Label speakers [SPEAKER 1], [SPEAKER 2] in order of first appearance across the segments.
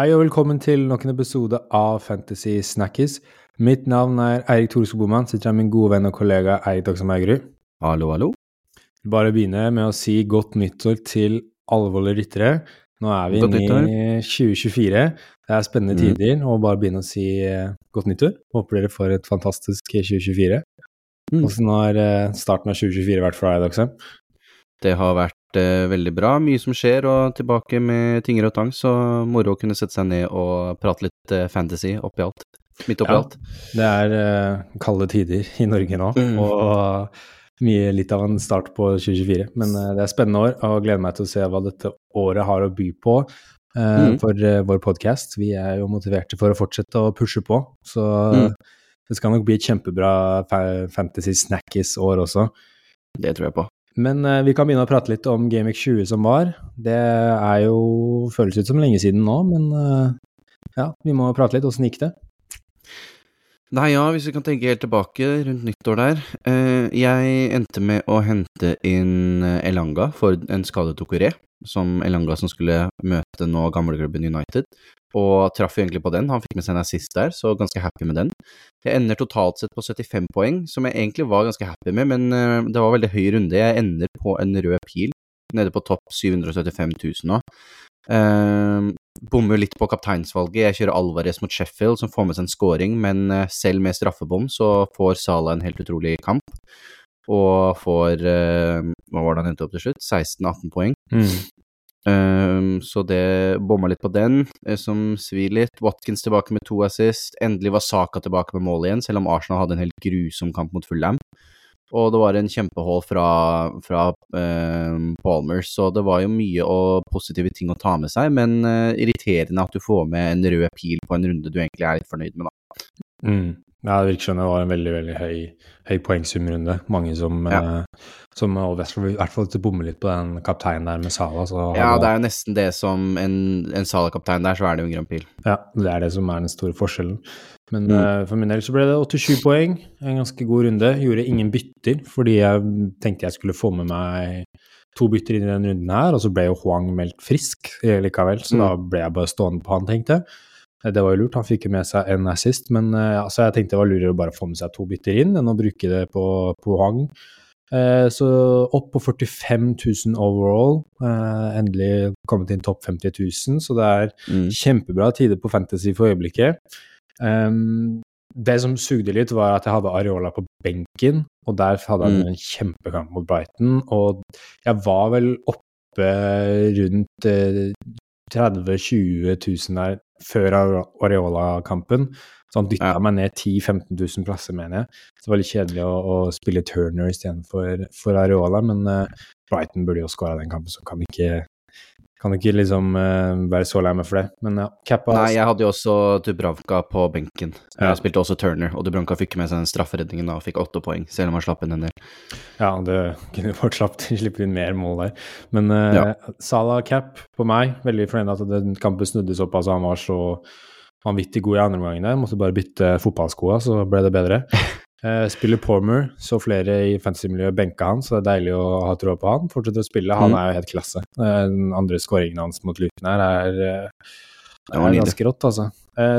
[SPEAKER 1] Hei og velkommen til nok en episode av Fantasy Snackies. Mitt navn er Eirik Thoreskog Boman, sitter her med min gode venn og kollega Eirik Dagsam Eigerud.
[SPEAKER 2] Hallo, hallo.
[SPEAKER 1] Bare begynne med å si godt nyttår til alvorlige ryttere. Nå er vi inne i 2024. Det er spennende
[SPEAKER 2] Mm.
[SPEAKER 1] tider, og bare begynne å si eh, godt nyttår. Håper dere får et fantastisk 2024.
[SPEAKER 2] Mm.
[SPEAKER 1] Hvordan har eh, starten av 2024 vært for deg, Dagsam?
[SPEAKER 2] Det har vært eh, veldig bra, mye som skjer, og tilbake med tinger og tang, så moro å kunne sette seg ned og prate litt eh, fantasy oppi alt. Midt oppi
[SPEAKER 1] Ja.
[SPEAKER 2] alt.
[SPEAKER 1] Det er eh, kalde tider i Norge nå,
[SPEAKER 2] Mm.
[SPEAKER 1] og mye litt av en start på 2024. Men eh, det er spennende år, og gleder meg til å se hva dette året har å by på Uh,
[SPEAKER 2] Mm.
[SPEAKER 1] for eh, vår podkast. Vi er jo motiverte for å fortsette å pushe på, så
[SPEAKER 2] Mm.
[SPEAKER 1] det skal nok bli et kjempebra fa Fantasy Snackis-år også.
[SPEAKER 2] Det tror jeg på.
[SPEAKER 1] Men eh, vi kan begynne å prate litt om Gamic 20 som var. Det er jo føles ut som lenge siden nå, men eh, ja, vi må prate litt. Åssen gikk det?
[SPEAKER 2] Nei, ja, hvis vi kan tenke helt tilbake rundt nyttår der. Eh, jeg endte med å hente inn eh, Elanga for en skadet Tokuré, som Elanga som skulle møte nå gamleklubben United, og traff egentlig på den. Han fikk med seg en assist der, så ganske happy med den. Jeg ender totalt sett på 75 poeng, som jeg egentlig var ganske happy med, men eh, det var veldig høy runde. Jeg ender på en rød pil, nede på topp 775 000 nå. Uh, bommer litt på kapteinsvalget. Jeg kjører Alvarez mot Sheffield, som får med seg en scoring, men eh, selv med straffebom så får Salah en helt utrolig kamp. Og får uh, Hva var det han endte opp til slutt? 16-18 poeng. Um, så det bomma litt på den, eh, som svir litt. Watkins tilbake med to assist. Endelig var Saka tilbake med mål igjen, selv om Arsenal hadde en helt grusom kamp mot Fulham. Og det var en kjempehold fra, fra eh, Palmer, så det var jo mye og positive ting å ta med seg, men uh, irriterende at du får med en rød pil på en runde du egentlig er litt fornøyd med, da.
[SPEAKER 1] Mm. Ja, det virker som det var en veldig veldig høy, høy poengsumrunde. Mange som,
[SPEAKER 2] Ja.
[SPEAKER 1] eh, som i hvert fall- bommer litt på den kapteinen der med Sala. Så
[SPEAKER 2] Ja, det er jo nesten det som en, en Sala-kaptein der, så er det jo en grønn pil.
[SPEAKER 1] ja, det er det som er den store forskjellen. Men
[SPEAKER 2] Mm.
[SPEAKER 1] eh, for min del så ble det 87 poeng, en ganske god runde. Gjorde ingen bytter fordi jeg tenkte jeg skulle få med meg to bytter inn i den runden her, og så ble jo Huang meldt frisk likevel, så
[SPEAKER 2] Mm.
[SPEAKER 1] da ble jeg bare stående på han, tenkte jeg. Eh, Det var jo lurt, han fikk jo med seg en assist, men eh, ja, så jeg tenkte det var lurere å bare få med seg to bytter inn enn å bruke det på, på Eh, så opp på 45 000 overall. Eh, endelig kommet inn topp 50 000, så det er
[SPEAKER 2] Mm.
[SPEAKER 1] kjempebra tider på Fantasy for øyeblikket. Um, det som sugde litt, var at jeg hadde Areola på benken, og der hadde han
[SPEAKER 2] Mm.
[SPEAKER 1] en kjempekamp mot Brighton. Og jeg var vel oppe rundt eh, 30 000-20 000 der før Areola-kampen. Så han dytta
[SPEAKER 2] Ja.
[SPEAKER 1] meg ned 10 000-15 000 plasser, mener jeg. Så det var litt kjedelig å, å spille Turner istedenfor for Areola, men uh, Brighton burde jo skåra den kampen, så kan ikke kan ikke liksom uh, være så lei meg for det. Men ja, cappa
[SPEAKER 2] Nei, jeg hadde jo også Dubravka på benken.
[SPEAKER 1] Ja.
[SPEAKER 2] Jeg spilte også Turner, og Dubravka fikk med seg den strafferedningen da, og fikk åtte poeng, selv om han slapp inn en del.
[SPEAKER 1] Ja, det kunne fort slippe inn mer mål der. Men uh,
[SPEAKER 2] Ja.
[SPEAKER 1] Salah cap på meg, veldig fornøyd at den kampen snudde såpass. Han var så vanvittig god i andre omgangen der. Måtte bare bytte fotballskoa, så ble det bedre. Uh, spiller Pormer, så flere i fantasy-miljøet benka han, så det er deilig å ha tro på han. Fortsetter å spille, han
[SPEAKER 2] Mm.
[SPEAKER 1] er jo helt klasse. Uh, den andre skåringen hans mot Luton her er,
[SPEAKER 2] uh,
[SPEAKER 1] er ganske rått, altså.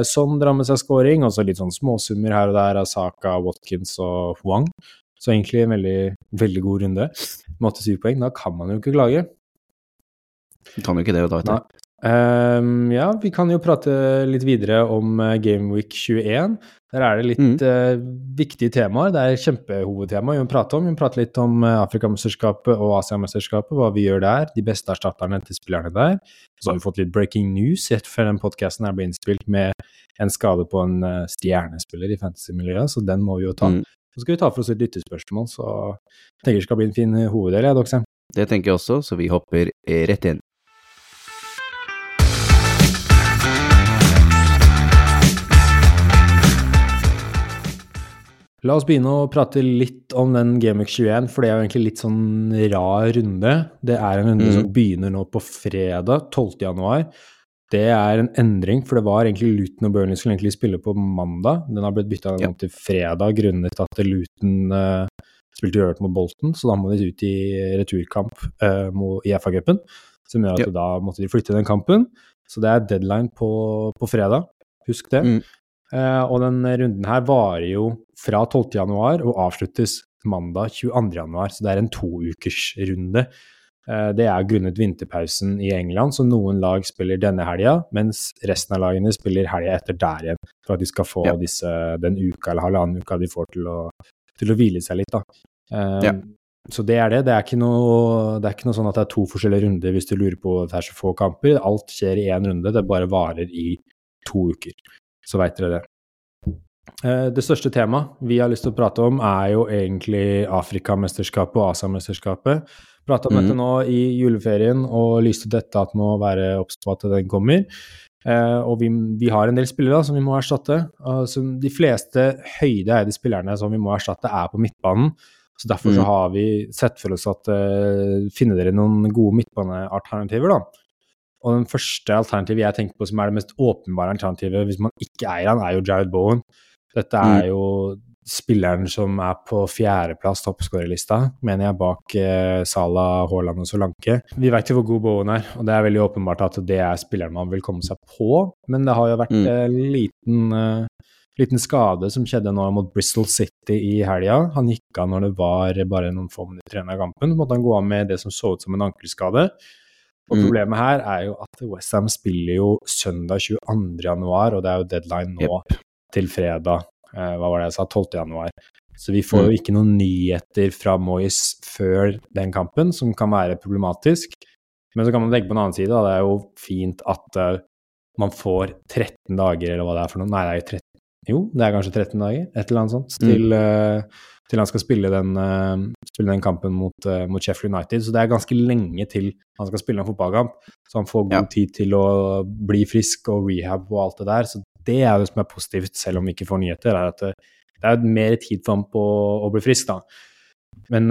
[SPEAKER 1] Sånn drar med seg scoring, og så litt sånn småsummer her og der av Saka, Watkins og Huang. Så egentlig en veldig, veldig god runde. Med 87 poeng. Da kan man jo ikke klage.
[SPEAKER 2] Kan jo ikke det, da, Etter. du.
[SPEAKER 1] Nei. Ehm, ja, vi kan jo prate litt videre om uh, Gameweek 21. Der er det litt
[SPEAKER 2] Mm.
[SPEAKER 1] uh, viktige temaer. Det er kjempehovedtema vi må prate om. Vi må prate litt om uh, Afrikamesterskapet og Asiamesterskapet, hva vi gjør der. De beste erstatterne til spillerne der. Så har vi fått litt breaking news rett før den podkasten ble innspilt med en skade på en eh, stjernespiller i fantasy-miljøet, så den må vi jo ta.
[SPEAKER 2] Mm.
[SPEAKER 1] Så skal vi ta for oss et lyttespørsmål, så jeg tenker det skal bli en fin hoveddel, jeg, Doxham.
[SPEAKER 2] Det tenker jeg også, så vi hopper eh, rett inn.
[SPEAKER 1] La oss begynne å prate litt om den Gameweek 21, for det er jo egentlig litt sånn rar runde. Det er en runde
[SPEAKER 2] Mm.
[SPEAKER 1] som begynner nå på fredag, 12. januar. Det er en endring, for det var egentlig Luton og Burnley skulle egentlig spille på mandag. Den har blitt bytta
[SPEAKER 2] Ja.
[SPEAKER 1] til fredag grunnet at Luton uh, spilte uavgjort mot Bolton, så da må de ut i returkamp uh, i FA-cupen. Som gjør at
[SPEAKER 2] Ja.
[SPEAKER 1] da måtte de flytte den kampen. Så det er deadline på, på fredag. Husk det.
[SPEAKER 2] Mm.
[SPEAKER 1] Uh, og den runden her varer jo fra 12. januar og avsluttes mandag 22. januar, så det er en toukersrunde. Eh, det er grunnet vinterpausen i England, så noen lag spiller denne helga, mens resten av lagene spiller helga etter der igjen, for at de skal få
[SPEAKER 2] Ja.
[SPEAKER 1] disse, den uka eller halvannen uka de får til å, til å hvile seg litt. da. Um,
[SPEAKER 2] Ja.
[SPEAKER 1] Så det er det. Det er, ikke noe, det er ikke noe sånn at det er to forskjellige runder hvis du lurer på at det er så få kamper. Alt skjer i én runde, det bare varer i to uker. Så veit dere det. Eh, Det største temaet vi har lyst til å prate om, er jo egentlig Afrikamesterskapet og Asiamesterskapet. Prata om
[SPEAKER 2] mm.
[SPEAKER 1] dette nå i juleferien og lyste dette at må være obs på at den kommer. Uh, og vi, vi har en del spillere da, som vi må erstatte. Uh, som de fleste høydeeide spillerne som vi må erstatte, er på midtbanen. Så Derfor så
[SPEAKER 2] Mhm.
[SPEAKER 1] har vi sett for oss at uh, finner dere noen gode midtbanealternativer, da. Og den første alternativet jeg tenker på som er det mest åpenbare alternativet hvis man ikke eier han, er jo Jared Bowen. Dette er
[SPEAKER 2] Mm.
[SPEAKER 1] Spilleren som er på fjerdeplass toppskårerlista, mener jeg, bak eh, Salah, Haaland og Solanke. Vi vet jo hvor god Bowen er, og det er veldig åpenbart at det er spilleren man vil komme seg på. Men det har jo vært
[SPEAKER 2] Mm.
[SPEAKER 1] en liten, eh, liten skade som skjedde nå mot Bristol City i helga. Han gikk av når det var bare noen få minutter igjen av kampen. Så måtte han gå av med det som så ut som en ankelskade. Og
[SPEAKER 2] Mm.
[SPEAKER 1] problemet her er jo at Westham spiller jo søndag 22. januar, og det er jo deadline nå til fredag. Eh, hva var det jeg sa? 12. januar. Så vi får jo ikke noen nyheter fra Moyes før den kampen, som kan være problematisk. Men så kan man legge på en annen side, da. Det er jo fint at eh, man får 13 dager, eller hva det er for noe. Nei, det er jo 13 Jo, det er kanskje 13 dager, et eller annet sånt, til, uh, til han skal spille den, uh, spille den kampen mot, uh, mot Sheffield United. Så det er ganske lenge til han skal spille en fotballkamp. Så han får god
[SPEAKER 2] Ja.
[SPEAKER 1] tid til å bli frisk og rehab og alt det der. Så det er jo det som er positivt, selv om vi ikke får nyheter, er at det, det er mer tid for ham på å bli frisk, da. Men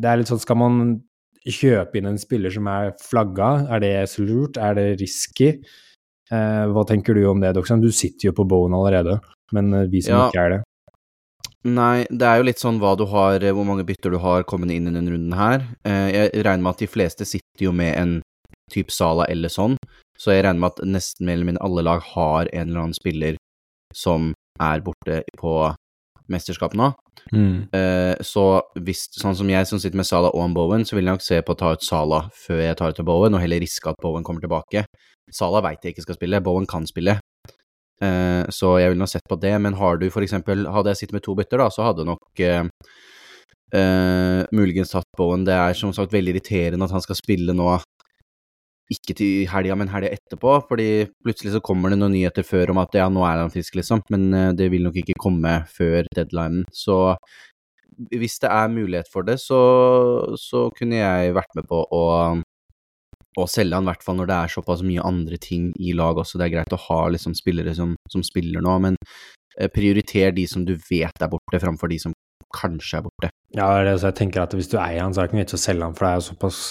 [SPEAKER 1] det er litt sånn, skal man kjøpe inn en spiller som er flagga, er det så lurt? Er det risky? Eh, hva tenker du om det, Doxan? Du sitter jo på Bowen allerede, men eh, vi som
[SPEAKER 2] Ja.
[SPEAKER 1] ikke er det.
[SPEAKER 2] Nei, det er jo litt sånn hva du har, hvor mange bytter du har kommende inn i denne runden her. Eh, Jeg regner med at de fleste sitter jo med en type Sala eller sånn, så jeg regner med at nesten mer eller mindre alle lag har en eller annen spiller som er borte på mesterskapet nå. Eh, Så hvis, sånn som jeg som sitter med Salah og en Bowen, så vil jeg nok se på å ta ut Salah før jeg tar ut Bowen, og heller riske at Bowen kommer tilbake. Salah veit jeg ikke skal spille, Bowen kan spille. Uh, så jeg ville nok sett på det, men har du for eksempel Hadde jeg sittet med to bytter, da, så hadde nok uh, muligens tatt Bowen. Det er som sagt veldig irriterende at han skal spille nå, ikke til helga, men helga etterpå, fordi plutselig så kommer det noen nyheter før om at ja, nå er han frisk, liksom, men eh, det vil nok ikke komme før deadlinen. Så hvis det er mulighet for det, så, så kunne jeg vært med på å å selge han, i hvert fall når det er såpass mye andre ting i lag også. Det er greit å ha liksom spillere som, som spiller nå, men eh, prioriter de som du vet er borte, framfor de som kanskje er borte.
[SPEAKER 1] Ja, det er det, jeg tenker at hvis du eier han, så er det ikke vits å selge han, for det er jo såpass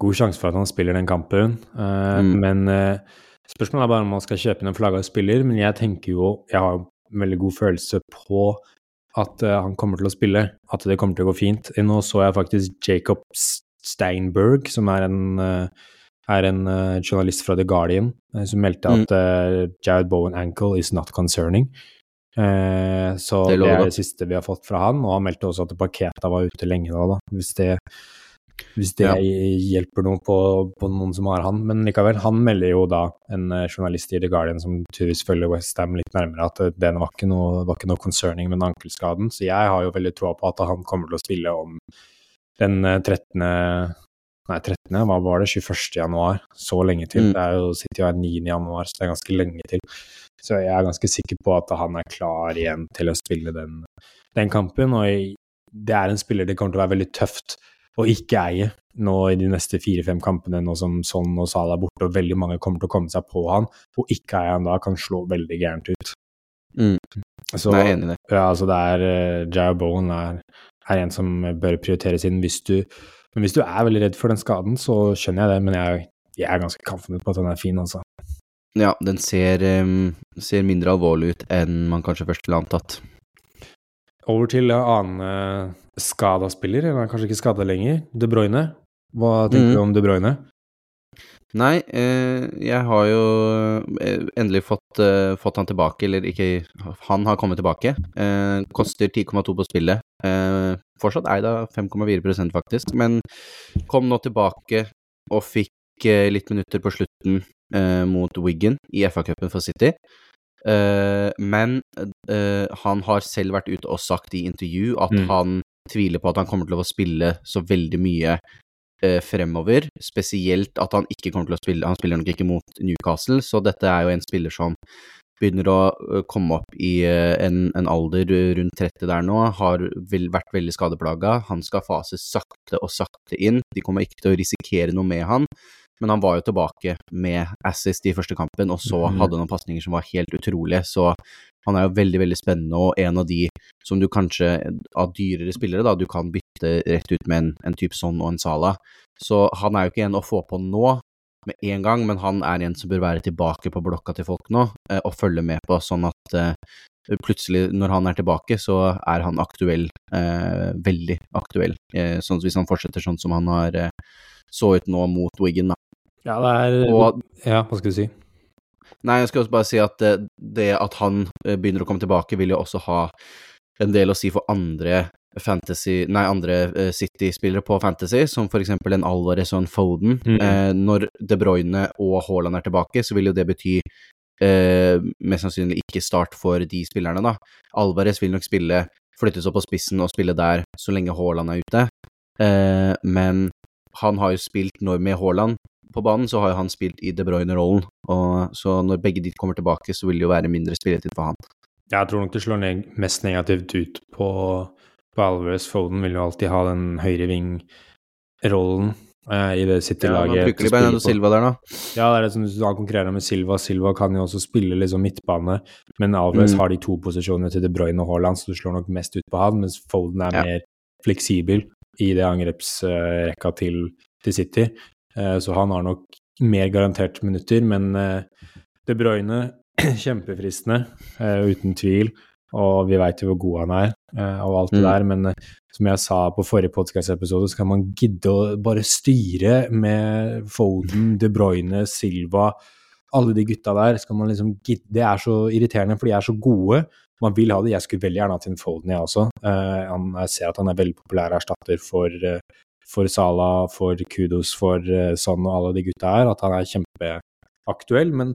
[SPEAKER 1] god sjanse for at han spiller den kampen. Uh,
[SPEAKER 2] Mm.
[SPEAKER 1] Men uh, spørsmålet er bare om man skal kjøpe inn en flagga spiller, men jeg tenker jo Jeg har en veldig god følelse på at uh, han kommer til å spille, at det kommer til å gå fint. Nå så jeg faktisk Jacob Steinberg, som er en, er en journalist fra The Guardian, som meldte
[SPEAKER 2] Mm.
[SPEAKER 1] at Jared Bowen ankle is not concerning. Så
[SPEAKER 2] Det
[SPEAKER 1] det, er det siste vi har fått fra han, og han meldte også at Paketa var ute lenge da, da hvis det, hvis det
[SPEAKER 2] Ja.
[SPEAKER 1] hjelper noe på, på noen som har han. Men likevel, han melder jo da, en eh, journalist i The Guardian som tydeligvis følger Westham litt nærmere, at eh, det var ikke noe, var ikke noe concerning med den ankelskaden. Så jeg har jo veldig troa på at han kommer til å spille om den eh, 13. Nei, 13. Hva var det? 21. januar. Så lenge til.
[SPEAKER 2] Mm.
[SPEAKER 1] Det er jo, sitter jo her 9. januar, så det er ganske lenge til. Så jeg er ganske sikker på at han er klar igjen til å spille den, den kampen. Og det er en spiller det kommer til å være veldig tøft å ikke eie nå i de neste fire-fem kampene, nå som Son og Salah er borte, og veldig mange kommer til å komme seg på han. Og ikke eie han da kan slå veldig gærent ut.
[SPEAKER 2] Mm.
[SPEAKER 1] Så,
[SPEAKER 2] jeg er enig i det.
[SPEAKER 1] ja, altså det er uh, Jared Bowen er, er en som bør prioriteres inn hvis du Men hvis du er veldig redd for den skaden, så skjønner jeg det, men jeg, jeg er ganske confident på at den er fin, altså.
[SPEAKER 2] Ja, den ser, um, ser mindre alvorlig ut enn man kanskje først ville antatt.
[SPEAKER 1] Over til en annen uh, skada spiller, eller er kanskje ikke skada lenger, De Bruyne. Hva tenker
[SPEAKER 2] mm.
[SPEAKER 1] du om De Bruyne?
[SPEAKER 2] Nei, eh, jeg har jo eh, endelig fått, eh, fått han tilbake, eller ikke Han har kommet tilbake. Eh, koster 10,2 på spillet. Eh, fortsatt eid av 5,4% faktisk, men kom nå tilbake og fikk eh, litt minutter på slutten eh, mot Wiggen i FA-cupen for City. Eh, men eh, han har selv vært ute og sagt i intervju at
[SPEAKER 1] Mm.
[SPEAKER 2] han tviler på at han kommer til å spille så veldig mye eh, fremover. Spesielt at han ikke kommer til å spille Han spiller nok ikke mot Newcastle, så dette er jo en spiller som begynner å komme opp i en, en alder rundt 30 der nå, har vel, vært veldig skadeplaga. Han skal fases sakte og sakte inn. De kommer ikke til å risikere noe med han. Men han var jo tilbake med assist i første kampen, og så hadde han noen pasninger som var helt utrolige. Så han er jo veldig, veldig spennende, og en av de som du kanskje, av dyrere spillere, da, du kan bytte rett ut med en, en type sånn og en Sala. Så han er jo ikke en å få på nå med en gang, men han er en som bør være tilbake på blokka til folk nå, eh, og følge med på, sånn at eh, plutselig, når han er tilbake, så er han aktuell, eh, veldig aktuell. Sånn hvis han fortsetter sånn som han har så ut nå mot Wiggen, da.
[SPEAKER 1] Ja, det er
[SPEAKER 2] Og
[SPEAKER 1] Ja, hva skal du si?
[SPEAKER 2] Nei, jeg skal også bare si at det, det at han begynner å komme tilbake, vil jo også ha en del å si for andre fantasy, nei, andre eh, City-spillere på fantasy, som for eksempel en Alvarez og en Foden.
[SPEAKER 1] Mm.
[SPEAKER 2] Eh, når De Bruyne og Haaland er tilbake, så vil jo det bety eh, mest sannsynlig ikke start for de spillerne, da. Alvarez vil nok spille, flyttes opp på spissen og spille der så lenge Haaland er ute, eh, men han har jo spilt når med Haaland på banen, så har jo han spilt i De Bruyne-rollen, og så når begge de kommer tilbake, så vil det jo være mindre spilletid for han.
[SPEAKER 1] Jeg tror nok det slår neg mest negativt ut på, Alvarez. Foden vil jo alltid ha den høyre ving-rollen eh, i det City-laget.
[SPEAKER 2] Ja, bruker
[SPEAKER 1] de
[SPEAKER 2] Bernardo. Silva der, da.
[SPEAKER 1] Ja, det er det som han konkurrerer med Silva. Silva kan jo også spille liksom midtbane, men Alvarez
[SPEAKER 2] Mm.
[SPEAKER 1] har de to posisjonene til De Bruyne og Haaland, så du slår nok mest ut på han, mens Foden er
[SPEAKER 2] Ja.
[SPEAKER 1] mer fleksibel i det angrepsrekka til, til City. Eh, Så han har nok mer garantert minutter, men eh, De Bruyne kjempefristende, eh, uten tvil. Og vi veit jo hvor god han er, eh, og alt det
[SPEAKER 2] Mm.
[SPEAKER 1] der. Men eh, som jeg sa på forrige podkast-episode, så kan man gidde å bare styre med Foden, De Bruyne, Silva Alle de gutta der. skal man liksom gidde, Det er så irriterende, for de er så gode. Man vil ha det. Jeg skulle veldig gjerne hatt inn Foden, jeg også. Eh, han, jeg ser at han er veldig populær erstatter for, for Sala, for Kudos, for Son og alle de gutta her. At han er kjempeaktuell. Men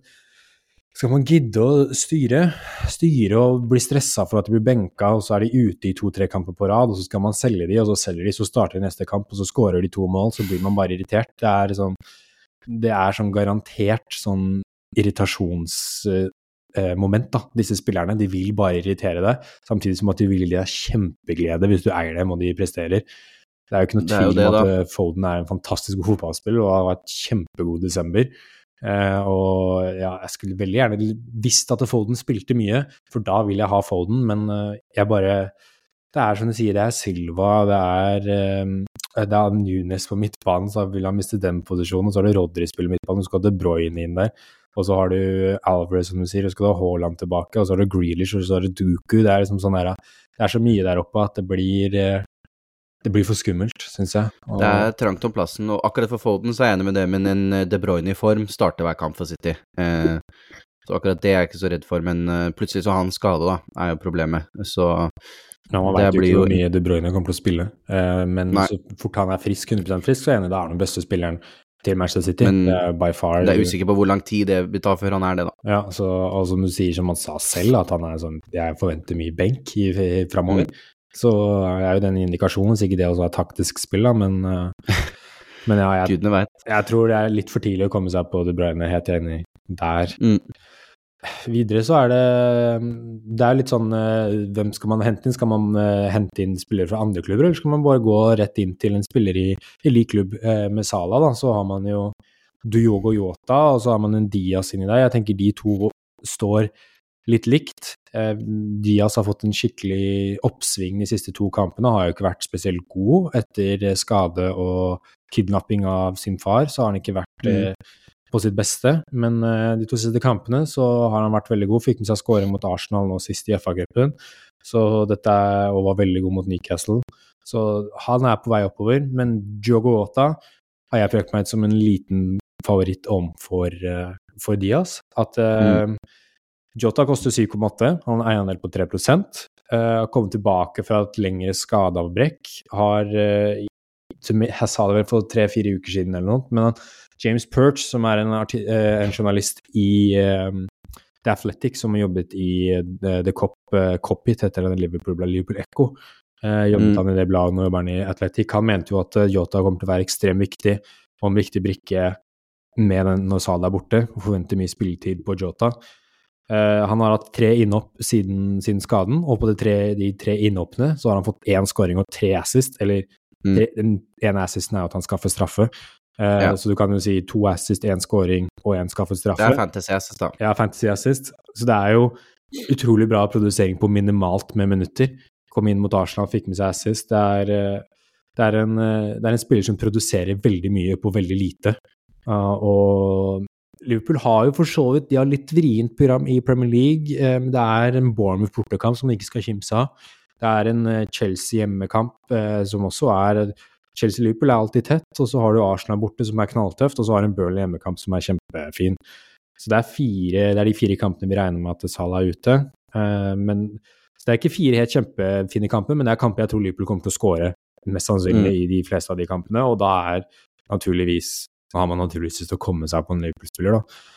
[SPEAKER 1] skal man gidde å styre, styre og bli stressa for at de blir benka, og så er de ute i to-tre kamper på rad, og så skal man selge de, og så selger de, så starter de neste kamp, og så skårer de to mål, så blir man bare irritert. Det er sånn, det er sånn garantert sånn irritasjonsmoment, da. Disse spillerne, de vil bare irritere deg, samtidig som at de vil gi deg kjempeglede hvis du eier dem og de presterer. Det er jo ikke noe tvil om at eh, Foden er en fantastisk god fotballspiller og har vært kjempegod i desember. Eh, og ja, jeg skulle veldig gjerne visst at Foden spilte mye, for da vil jeg ha Foden, men uh, jeg bare Det er som du sier, det er Silva, det er uh, det er Nunes på midtbanen, så vil han miste den posisjonen. Så har du Rodry spiller midtbanen, så skal De Bruyne inn der. Og så har du Alvarez, som du sier, og så skal du ha Haaland tilbake, og så har du Grealish, og så har du Duku. Det er liksom sånn der, det er så mye der oppe at det blir det blir for skummelt, syns jeg. Og,
[SPEAKER 2] Det er trangt om plassen, og akkurat for Foden så er jeg enig med det, men en eh, De Bruyne i form starter hver kamp for City. Eh, så akkurat det er jeg ikke så redd for, men eh, plutselig så har han skade, da, er jo problemet. Så
[SPEAKER 1] Ja, man veit jo ikke hvor mye De Bruyne kommer til å spille. Eh, men
[SPEAKER 2] Nei.
[SPEAKER 1] så fort han er frisk, 100 frisk, så er jeg enig, da er han den beste spilleren til Manchester City.
[SPEAKER 2] Men
[SPEAKER 1] by far.
[SPEAKER 2] det er usikker på hvor lang tid det vil ta før han er det, da.
[SPEAKER 1] Ja, så, og som du sier, som han sa selv, at han er sånn Jeg forventer mye benk i, i, framover.
[SPEAKER 2] Mm.
[SPEAKER 1] Så er jo den indikasjonen, så ikke det også er taktisk spill, da, men eh, Men ja, jeg, jeg tror det er litt for tidlig å komme seg på De Bruyne, helt enig der.
[SPEAKER 2] Mm.
[SPEAKER 1] Videre så er det Det er litt sånn eh, Hvem skal man hente inn? Skal man eh, hente inn spillere fra andre klubber, eller skal man bare gå rett inn til en spiller i, i lik klubb med Sala? Da så har man jo Duyogo Yota, og så har man en Diaz inni der. Jeg tenker de to står litt likt. Eh, Diaz har fått en skikkelig oppsving de siste to kampene, har jo ikke vært spesielt god etter skade og kidnapping av sin far, så har han ikke vært eh, på sitt beste. Men eh, de to siste kampene så har han vært veldig god. Fikk med seg skåring mot Arsenal nå sist i FA-cupen, og var veldig god mot Newcastle. Så han er på vei oppover, men Diogo Ota har jeg prøvd meg ut som en liten favoritt om for, for Diaz. At mm. Jota koster 7,8, han har eierandel på 3 uh, Har kommet tilbake fra et lengre skadeavbrekk. Har Jeg sa det vel for tre-fire uker siden eller noe, men James Perch, som er en, en journalist i The Athletic, som har jobbet i The, the Cop, Copit, heter den Liverpool, Liverpool Echo, uh, jobbet mm. han i det bladet og jobber han i Athletic. Han mente jo at Yota kommer til å være ekstremt viktig, og en viktig brikke med den når Salah er borte, forventer mye spilletid på Jota. Uh, han har hatt tre innhopp siden, siden skaden, og på de tre, de tre innhoppene så har han fått én scoring og tre assist, eller mm. tre, den ene assisten er jo at han skaffer straffe. Uh, ja. Så du kan jo si to assist, én scoring og én skaffet straffe.
[SPEAKER 2] Det er fantasy assist, da.
[SPEAKER 1] Ja, fantasy assist. Så det er jo utrolig bra produsering på minimalt med minutter kom inn mot Arsenal, fikk med seg assist. Det er, eh, det er, en, eh, det er en, spiller som produserer veldig mye på veldig lite. Uh, og Liverpool har jo for så vidt de har litt vrient program i Premier League. Um, det er en Bournemouth-bortekamp som de ikke skal kimse av. Det er en Chelsea-hjemmekamp uh, som også er Chelsea-Liverpool er alltid tett, og så har du Arsenal borte som er knalltøft, og så har du en Burnley hjemmekamp som er kjempefin. Så det er, fire, det er de fire kampene vi regner med at Salah er ute. Men så det er ikke fire helt kjempefine kamper, men det er kamper jeg tror Liverpool kommer til å skåre mest sannsynlig mm. i de fleste av de kampene, og da er naturligvis da har man naturligvis lyst til å komme seg på en Liverpool-spiller, da.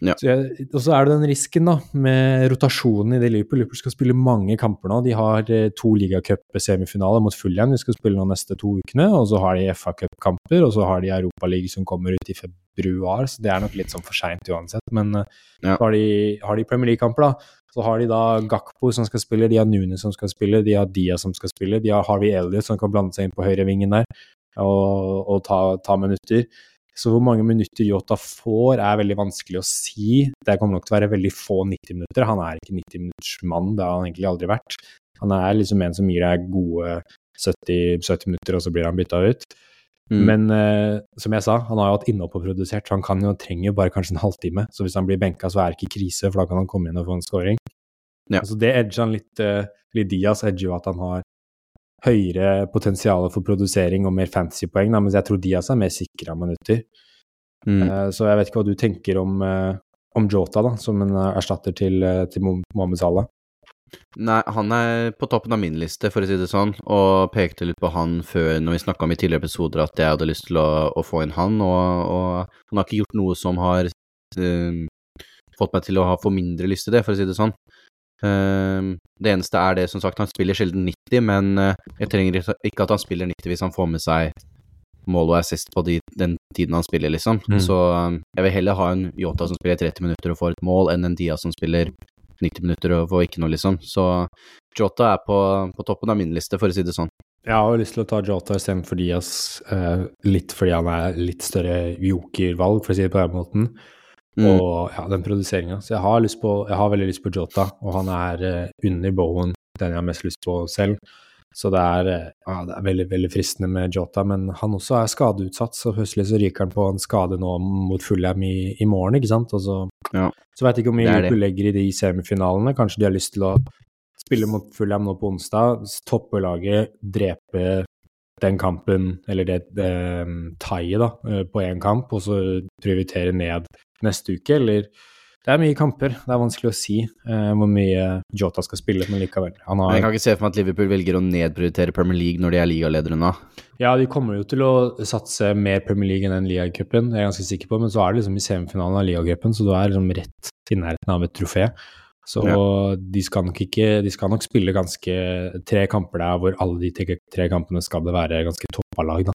[SPEAKER 1] Ja. Så jeg, og så er det den risken da, med rotasjonen i det Liverpool. Liverpool skal spille mange kamper nå. De har eh, to ligacup-semifinaler mot Fulham vi skal spille nå neste to ukene. Og så har de FA-cupkamper, og så har de Europaliga som kommer ut i februar. Så det er nok litt sånn for seint uansett. Men eh, ja. har de, har de Premier League-kamper, da. Så har de da Gakpo som skal spille, de har Nune som skal spille, de har Dia som skal spille, de har Harvey Elliot som kan blande seg inn på høyrevingen der og, og ta, ta, minutter. Så hvor mange minutter Yota får, er veldig vanskelig å si. Det kommer nok til å være veldig få 90 minutter. Han er ikke 90 minutters mann, det har han egentlig aldri vært. Han er liksom en som gir deg gode 70, 70 minutter, og så blir han bytta ut. Mm. Men uh, som jeg sa, han har jo hatt innhopp og produsert, så han kan jo, trenger jo bare kanskje en halvtime. Så hvis han blir benka, så er det ikke krise, for da kan han komme inn og få en scoring. Ja. Altså det edger han litt, uh, Lidias edger jo at han har høyere potensial for produsering og mer fantasypoeng, mens jeg tror Diaz er mer sikra minutter. Mm. Uh, så jeg vet ikke hva du tenker om, om Jota da, som en erstatter til, til Mohammed Salah.
[SPEAKER 2] Nei, han er på toppen av min liste, for å si det sånn, og pekte litt på han før, når vi snakka om i tidligere episoder, at jeg hadde lyst til å, å få inn han, og, og, han har ikke gjort noe som har uh, fått meg til å ha for mindre lyst til det, for å si det sånn. Uh, det eneste er det, som sagt, han spiller sjelden 90, men uh, jeg trenger ikke at han spiller 90 hvis han får med seg mål og assist på de, den tiden han spiller, liksom. Mm. Så um, jeg vil heller ha en Yota som spiller 30 minutter og får et mål, enn en Dia som spiller 90 minutter og får ikke noe, liksom. Så Jota er på, på, toppen av min liste, for å si det sånn.
[SPEAKER 1] Jeg har lyst til å ta Jota istedenfor Diaz, eh, litt fordi han er litt større jokervalg, for å si det på den måten. Mm. Og ja, den produseringa. Så jeg har, på, jeg har, veldig lyst på Jota, og han er uh, under Bowen, den jeg har mest lyst på selv. Så det er, eh, ja, det er veldig veldig fristende med Jota, men han også er skadeutsatt, så plutselig så ryker han på en skade nå mot Fulham i, i morgen, ikke sant. Og så, ja. så vet jeg ikke hvor mye du legger i de semifinalene. Kanskje de har lyst til å spille mot Fulham nå på onsdag, toppe laget, drepe den kampen, eller det, det taiet, da, eh, på én kamp, og så prioritere ned neste uke, eller det er mye kamper. Det er vanskelig å si eh, hvor mye Jota skal spille, men likevel.
[SPEAKER 2] Har... Jeg kan ikke se for meg at Liverpool velger å nedprioritere Premier League når de er ligaledere nå.
[SPEAKER 1] Ja, de kommer jo til å satse mer Premier League enn den ligacupen, det er jeg ganske sikker på, men så er det liksom i semifinalen av ligacupen, så du er liksom rett i nærheten av et trofé. Så ja. de skal nok ikke De skal nok spille ganske tre kamper der hvor alle de tre, tre kampene skal det være ganske toppa lag, da.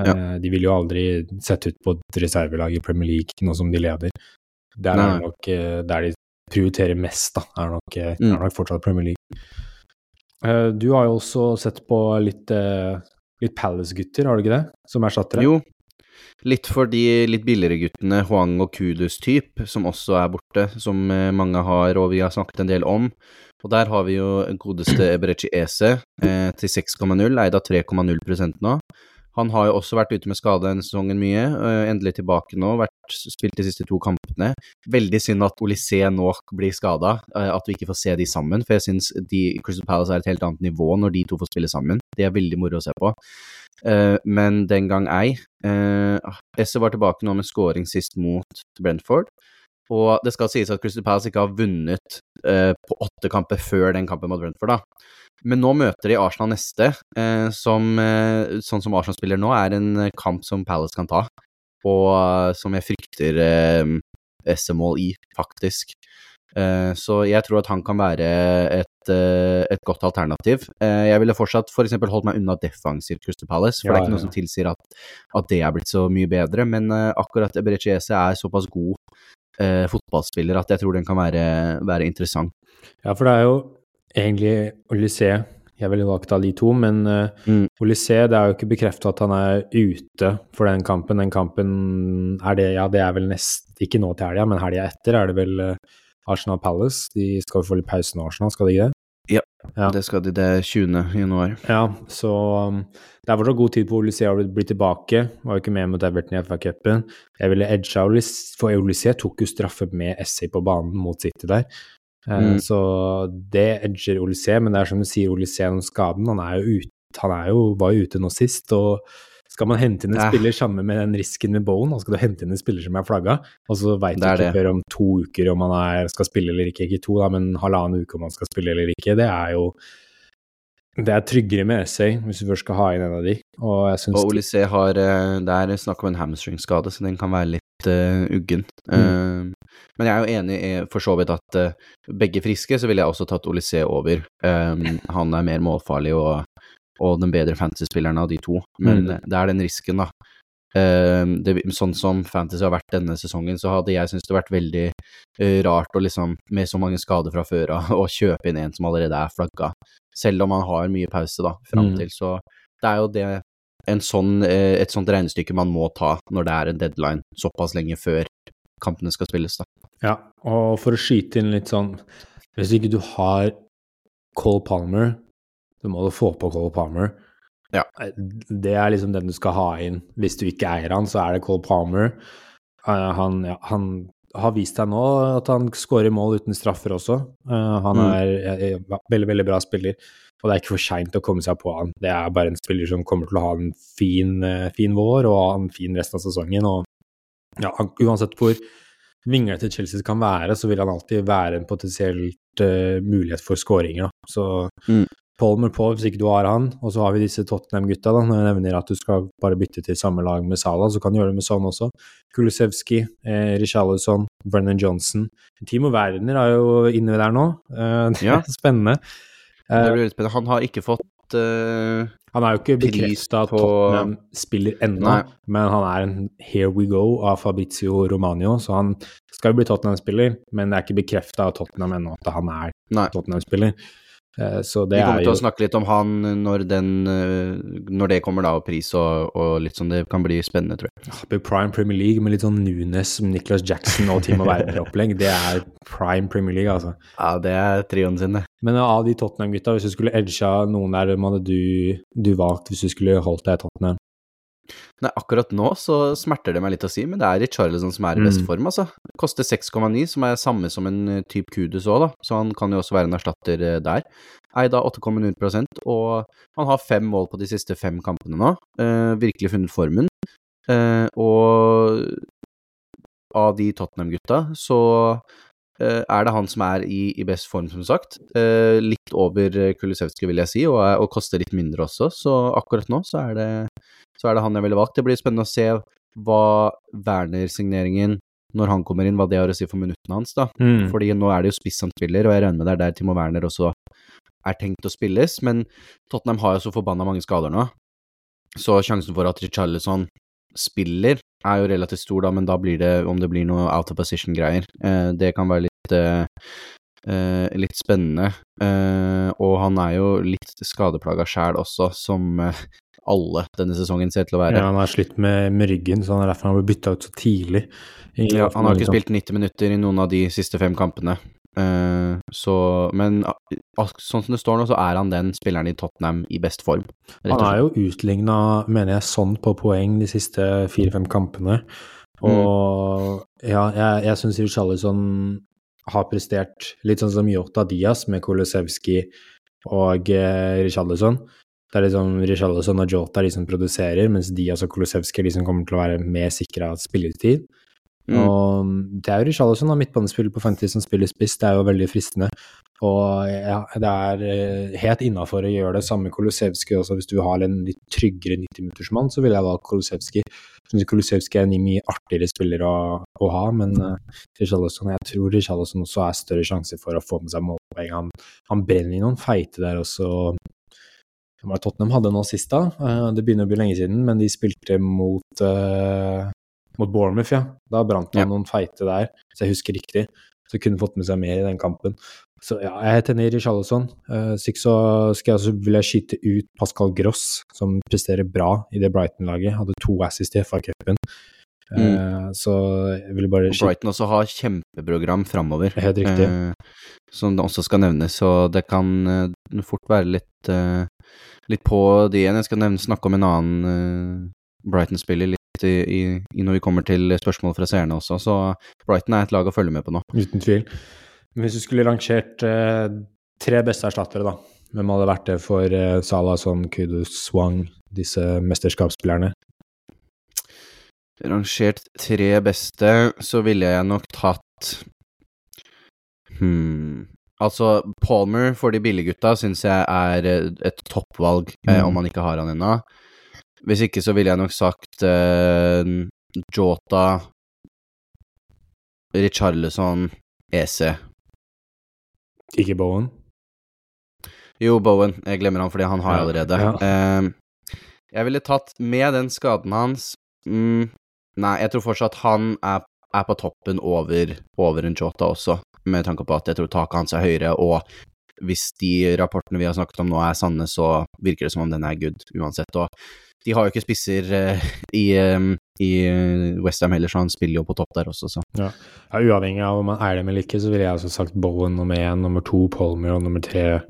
[SPEAKER 1] Ja. Uh, de vil jo aldri sette ut på et reservelag i Premier League nå som de leder. Der er nok eh, der de prioriterer mest, da, er nok, eh, mm. er nok fortsatt Premier League. Du har jo også sett på litt, litt Palace-gutter, har du ikke det? Som erstattere?
[SPEAKER 2] Jo, litt for de litt billigere guttene, Huang og Kudus-typ, som også er borte, som mange har, og vi har snakket en del om. Og der har vi jo godeste Ebrechi Ese eh, til 6,0, eid av 3,0% nå. Han har jo også vært ute med skade denne sesongen mye. øh, endelig tilbake nå, vært spilt de siste to kampene. Veldig synd at Olysée nå blir skada, at vi ikke får se de sammen. For jeg syns Crystal Palace er et helt annet nivå når de to får spille sammen. Det er veldig moro å se på. Eh, men den gang ei. Esse var tilbake nå med scoring sist mot Brentford. Og det skal sies at Crystal Palace ikke har vunnet på åtte kamper før den kampen mot Brentford, da. Men nå møter de Arsenal neste, som sånn som Arsenal spiller nå, er en kamp som Palace kan ta. Og som jeg frykter Esse-mål i, faktisk. Eh, så jeg tror at han kan være et, eh, et godt alternativ. Eh, jeg ville fortsatt f.eks. For holdt meg unna defensiv Crystal Palace, for ja, det er ikke noe som tilsier at, at, det er blitt så mye bedre. Men akkurat Eberechiese er såpass god eh, fotballspiller at jeg tror den kan være, være, interessant.
[SPEAKER 1] Ja, for det er jo egentlig Olysée jeg ville valgt av de to, men uh, mm. Olysée, det er jo ikke bekreftet at han er ute for den kampen. Den kampen er det, ja, det er vel nest Ikke nå til helga, men helga etter er det vel uh, Arsenal Palace. De skal jo få litt pause nå, Arsenal, skal de ikke det?
[SPEAKER 2] Ja, ja, det skal de. Det er 20. januar.
[SPEAKER 1] Ja, så um, det er fortsatt god tid på Olysée å bli tilbake. Var jo ikke med mot Everton i FA-cupen. Jeg ville edga Olysée, for Olysée tok jo straffe med Essay på banen mot City der. Eh, mm. Så det edger Olysée, men det er som du sier, Olysée om skaden. Han er jo ute, han er jo, var jo ute nå sist. og skal man hente inn en ja. spiller sammen med den risken med Bowen, og skal du hente inn en spiller som er flagga, og så veit du ikke før om to uker om han er, skal spille eller ikke, ikke to, da, men halvannen uke om han skal spille eller ikke, det er jo det er tryggere med Essay hvis du først skal ha inn en av de. Og, jeg
[SPEAKER 2] og Olysée har eh, Det er snakk om en hamstringskade, så den kan være litt uh, uggen. Mm. Uh, men jeg er jo enig i for så vidt at uh, begge friske, så ville jeg også tatt Olysée over. Um, han er mer målfarlig og og den bedre fantasy-spilleren av de to. Men mm. det er den risken, da. Uh, det, sånn som fantasy har vært denne sesongen, så hadde jeg syntes det vært veldig uh, rart å liksom, med så mange skader fra før av, å kjøpe inn en som allerede er flagga. Selv om man har mye pause, da, fram mm. til. Så det er jo det sånn, uh, et sånt regnestykke man må ta når det er en deadline såpass lenge før kampene skal spilles, da.
[SPEAKER 1] Ja, og for å skyte inn litt sånn Hvis ikke du har Cole Palmer så må du få på Cole Palmer.
[SPEAKER 2] Ja.
[SPEAKER 1] Det er liksom den du skal ha inn. Hvis du ikke eier han, så er det Cole Palmer. Uh, han, ja, han, har vist seg nå at han skårer mål uten straffer også. Uh, han mm. er, er, veldig, veldig bra spiller, og det er ikke for seint å komme seg på han. Det er bare en spiller som kommer til å ha en fin, uh, fin vår og ha en fin resten av sesongen. Og ja, han, uansett hvor vinglete Chelsea kan være, så vil han alltid være en potensielt mulighet for skåringer. Så mm. Palmer på hvis ikke du har han, og så har vi disse Tottenham-gutta. da, Når jeg nevner at du skal bare bytte til samme lag med Salah, så kan du gjøre det med sånn også. Kulusevski, eh, Richarlison, Brennan Johnson. Timo Werner er jo inne der nå. Eh,
[SPEAKER 2] ja.
[SPEAKER 1] spennende.
[SPEAKER 2] Eh, det blir litt spennende. Han har ikke fått uh,
[SPEAKER 1] Han er jo ikke bekrefta at Tottenham spiller ennå, men han er en here we go av Fabrizio Romano, så han skal jo bli Tottenham-spiller, men det er ikke bekrefta av Tottenham ennå at han er Tottenham-spiller.
[SPEAKER 2] Eh, så det Vi kommer til å snakke litt om han når, den, eh, når det kommer, da, og pris og, og, litt sånn. Det kan bli spennende, tror jeg.
[SPEAKER 1] Ja, prime Premier League med litt sånn Nunes, Nicholas Jackson og Timo Werner-opplegg, det er prime Premier League, altså.
[SPEAKER 2] Ja, det er trioen sin, det.
[SPEAKER 1] Men av de Tottenham-gutta, hvis du skulle edga noen der, hvem hadde du, du valgt hvis du skulle holdt deg i Tottenham?
[SPEAKER 2] Nei, akkurat nå så smerter det meg litt å si, men det er Richarlison som er i best mm. form, altså. Koster 6,9, som er samme som en eh, type Kudus òg, da, så han kan jo også være en erstatter eh, der. Eida 8,0 og han har fem mål på de siste fem kampene nå. Eh, virkelig funnet formen. Eh, og av de Tottenham-gutta, så er det han som er i, i best form, som sagt. Eh, litt over Kulisevskij, vil jeg si, og, og, koster litt mindre også, så akkurat nå så er det så er det han jeg ville valgt. Det blir spennende å se hva Werner-signeringen, når han kommer inn, hva det har å si for minuttene hans, da. Mm. Fordi nå er det jo spiss han spiller, og jeg regner med det er der Timo Werner også er tenkt å spilles, men Tottenham har jo så forbanna mange skader nå, så sjansen for at Richarlison spiller er jo relativt stor, da, men da blir det, om det blir noe out of position-greier, eh, det kan være litt eh, litt spennende. Uh, og han er jo litt skadeplaga sjæl også, som uh, alle denne sesongen ser til å være.
[SPEAKER 1] Ja, han har slitt med, med ryggen, så han er derfor han ble bytta ut så tidlig.
[SPEAKER 2] Ja, han har ikke spilt 90 minutter i noen av de siste fem kampene. Så Men sånn som det står nå, så er han den spilleren i Tottenham i best form.
[SPEAKER 1] Han er jo utligna, mener jeg, sånn på poeng de siste fire-fem kampene. Og ja, jeg, jeg syns Richarlison har prestert litt sånn som Jota Diaz med Kolosevskij og eh, Richarlison. Det er liksom Richarlison og Jota de som produserer, mens Diaz og Kolosevskij liksom kommer til å være mer sikra spilletid.
[SPEAKER 2] Mm.
[SPEAKER 1] Og det er jo Richarlison, midtbanespiller på Fantasy som spiller spiss, det er jo veldig fristende. Og ja, det er eh, helt innafor å gjøre det samme med Kolosevskij også. Hvis du har en litt tryggere 90-minuttersmann, så ville jeg valgt Kolosevskij. Kolosevskij er en mye artigere spiller å, å ha, men uh, Richarlison, jeg tror Richarlison også er større sjanse for å få med seg målpoeng. Han, han brenner i noen feite der også. Tottenham hadde nå sist, da? Uh, det begynner å bli lenge siden, men de spilte mot uh, mot Bournemouth, ja. Da brant han
[SPEAKER 2] Ja.
[SPEAKER 1] noen feite der, hvis jeg husker riktig. Så kunne fått med seg mer i den kampen. Så ja, jeg heter Niri Charlesson, i Richarlison. Uh, så skal jeg så vil jeg skyte ut Pascal Gross, som presterer bra i det Brighton-laget. Hadde to assist i FA-cupen. Uh, Så jeg vil bare skyte
[SPEAKER 2] Brighton også har kjempeprogram framover.
[SPEAKER 1] Helt riktig.
[SPEAKER 2] Eh, som det også skal nevnes, så det kan eh, fort være litt, eh, litt på det igjen. Jeg skal nevne, snakke om en annen eh, Brighton-spiller litt i, i, i når vi kommer til spørsmål fra seerne også, så Brighton er et lag å følge med på nå.
[SPEAKER 1] Uten tvil. Hvis du skulle rangert eh, tre beste erstattere, da, hvem hadde vært det for eh, Salah, Son, Kudus, Swang, disse mesterskapsspillerne?
[SPEAKER 2] Rangert tre beste, så ville jeg nok tatt Hmm. Altså, Palmer for de billiggutta syns jeg er eh, et toppvalg, eh,
[SPEAKER 1] Mm.
[SPEAKER 2] om man ikke har han ennå. Hvis ikke så ville jeg nok sagt eh, Jota, Richarlison, EC.
[SPEAKER 1] Ikke Bowen?
[SPEAKER 2] Jo, Bowen. Jeg glemmer han fordi han har
[SPEAKER 1] Ja,
[SPEAKER 2] allerede.
[SPEAKER 1] ja.
[SPEAKER 2] Eh, jeg ville tatt med den skaden hans mm, Nei, jeg tror fortsatt han er, er på toppen over, over en Jota også, med tanke på at jeg tror taket hans er høyere, og hvis de rapportene vi har snakket om nå er sanne, så virker det som om den er good uansett. Og de har jo ikke spisser eh, i, eh, i Westham heller, så han spiller jo på topp der også, så.
[SPEAKER 1] Ja. ja, Uavhengig av om man er dem eller ikke, så ville jeg også sagt Bowen nummer én, nummer to Palmer og nummer tre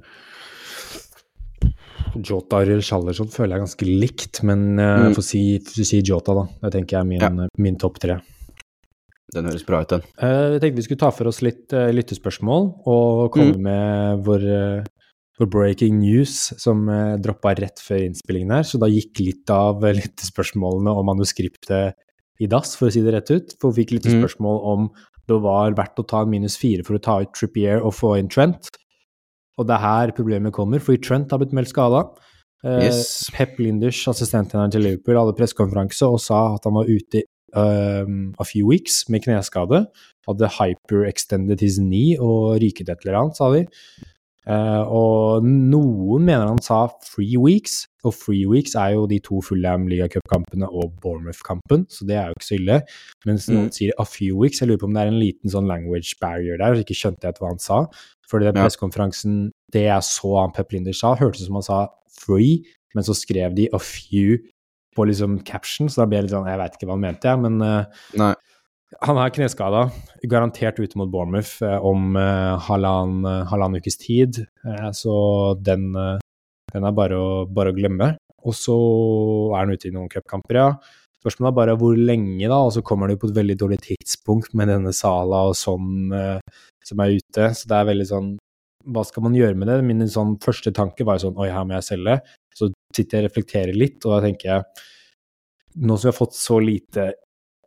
[SPEAKER 1] Jota eller Richarlison føler jeg ganske likt, men uh,
[SPEAKER 2] Mm.
[SPEAKER 1] får si, si Jota, da. Det tenker jeg er min,
[SPEAKER 2] Ja.
[SPEAKER 1] min topp tre.
[SPEAKER 2] Den høres bra ut, den.
[SPEAKER 1] Eh, jeg tenkte vi skulle ta for oss litt lyttespørsmål og komme
[SPEAKER 2] Mm.
[SPEAKER 1] med vår, eh, vår breaking news som eh, droppa rett før innspillingen her. Så da gikk litt av uh, lyttespørsmålene og manuskriptet i dass, for å si det rett ut. For vi fikk
[SPEAKER 2] Mm.
[SPEAKER 1] lyttespørsmål om det var verdt å ta en minus fire for å ta ut Trippier og få inn Trent. Og det er her problemet kommer, fordi Trent har blitt meldt skada.
[SPEAKER 2] Yes.
[SPEAKER 1] Pep Linders, assistenttreneren til Liverpool, hadde pressekonferanse og sa at han var ute um, a few weeks med kneskade. Hadde hyperextended his knee og ryket et eller annet, sa de. Eh, og noen mener han sa free weeks, og free weeks er jo de to Fulham ligacupkampene og Bournemouth-kampen, så det er jo ikke så ille. Mens noen
[SPEAKER 2] Mm.
[SPEAKER 1] sier a few weeks, jeg lurer på om det er en liten sånn language barrier der, så ikke skjønte jeg hva han sa. For den pressekonferansen, det jeg så han Pep Linder sa, hørtes ut som han sa free, men så skrev de a few på liksom caption, så da ble jeg litt sånn, jeg veit ikke hva han mente, jeg, men
[SPEAKER 2] uh.
[SPEAKER 1] Han er kneskada, garantert ute mot Bournemouth eh, om uh, halvannen halvann ukes tid, eh, så den, eh, den er bare å, bare å glemme. Og så er han ute i noen cupkamper, ja. Spørsmålet er bare hvor lenge, da, og så kommer det på et veldig dårlig tidspunkt med denne Sala og sånn eh, som er ute, så det er veldig sånn hva skal man gjøre med det? Min sånn første tanke var jo sånn oi, her må jeg selge. Så sitter jeg og reflekterer litt, og da tenker jeg nå som vi har fått så lite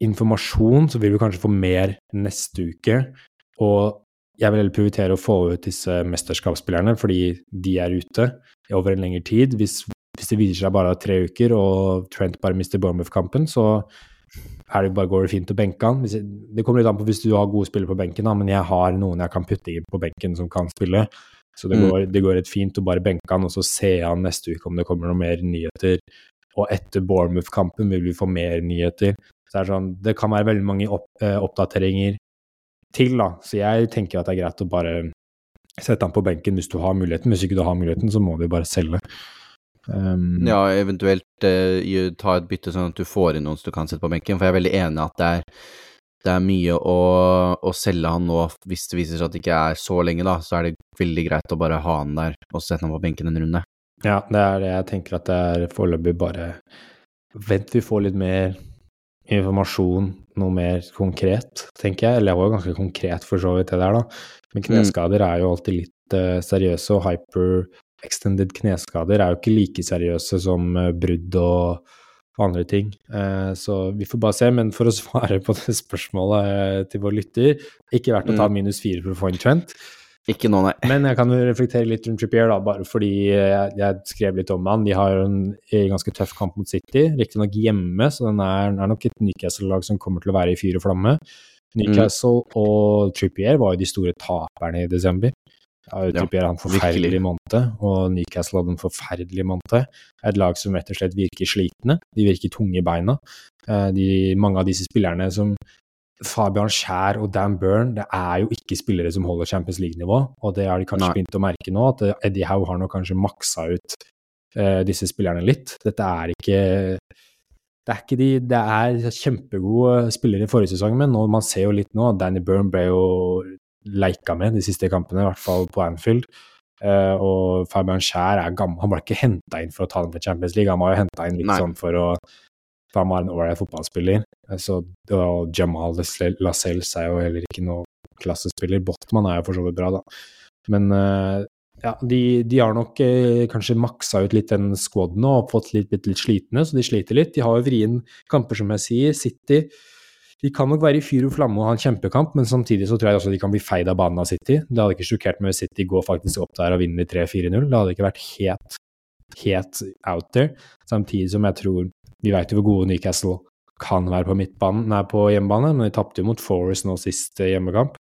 [SPEAKER 1] informasjon, så vil vi kanskje få mer neste uke. Og jeg vil heller prioritere å få ut disse mesterskapsspillerne, fordi de er ute over en lengre tid. Hvis, hvis det viser seg bare tre uker, og Trent bare mister Bournemouth-kampen, så er det bare går det fint å benke han. Jeg, det kommer litt an på hvis du har gode spillere på benken, da, men jeg har noen jeg kan putte inn på benken som kan spille. Så det
[SPEAKER 2] Mm.
[SPEAKER 1] går, det går rett fint å bare benke han, og så se han neste uke om det kommer noen mer nyheter. Og etter Bournemouth-kampen vil vi få mer nyheter. Så det, sånn, det kan være veldig mange opp, eh, oppdateringer til, da. Så jeg tenker at det er greit å bare sette han på benken hvis du har muligheten. Hvis ikke du har muligheten, så må du bare selge. Um,
[SPEAKER 2] Ja, eventuelt eh, ta et bytte sånn at du får inn noen som du kan sette på benken, for jeg er veldig enig at det er det er mye å, å, selge han nå hvis det viser seg at det ikke er så lenge, da. Så er det veldig greit å bare ha han der og sette han på benken en runde.
[SPEAKER 1] Ja, det er det jeg tenker at det er foreløpig bare Vent vi får litt mer informasjon, noe mer konkret, tenker jeg. Eller det var jo ganske konkret for så vidt, det der, da. Men mm. kneskader er jo alltid litt uh, seriøse, og hyper extended kneskader er jo ikke like seriøse som uh, brudd og andre ting. Uh, så vi får bare se. Men for å svare på det spørsmålet til vår lytter, ikke verdt å ta mm. minus fire for å få en Trent.
[SPEAKER 2] Ikke nå, nei.
[SPEAKER 1] Men jeg kan jo reflektere litt rundt Trippier, da, bare fordi jeg, jeg, skrev litt om han. De har jo en, en ganske tøff kamp mot City, riktignok hjemme, så den er, er nok et Newcastle-lag som kommer til å være i fyr og flamme. Newcastle mm. og Trippier var jo de store taperne i desember. Ja, Trippier hadde en forferdelig måned, og Newcastle hadde en forferdelig måned. Et lag som rett og slett virker slitne. De virker tunge i beina. Eh, de, mange av disse spillerne som Fabian Skjær og Dan Byrne det er jo ikke spillere som holder Champions League-nivå. Og det har de kanskje Nei. begynt å merke nå, at Eddie Howe har nå kanskje maksa ut uh, disse spillerne litt. Dette er ikke det er, ikke de, det er kjempegode spillere i forrige sesong, men nå, man ser jo litt nå at Danny Byrne ble jo leika med de siste kampene, i hvert fall på Anfield. Uh, og Fabian Skjær er gammel, han ble ikke henta inn for å ta dem til Champions League, han var jo henta inn litt Nei. sånn for å for han var en ålreit fotballspiller. Så, og Jamal Lascelles er jo heller ikke noe klassespiller. Botman er jo for så vidt bra, da. Men uh, ja, de, de, har nok eh, kanskje maksa ut litt den squaden og fått litt, litt, litt, slitne, så de sliter litt. De har jo vrien kamper, som jeg sier. City de kan nok være i fyr og flamme og ha en kjempekamp, men samtidig så tror jeg også de kan bli feid av banen av City. Det hadde ikke sjokkert meg hvis City går faktisk opp der og vinner 3-4-0. Det hadde ikke vært helt, helt out there. Samtidig som jeg tror vi veit jo hvor gode Newcastle kan være på, midtbanen, nei, på hjemmebane, men de tapte jo mot Forest nå sist eh, hjemmekamp.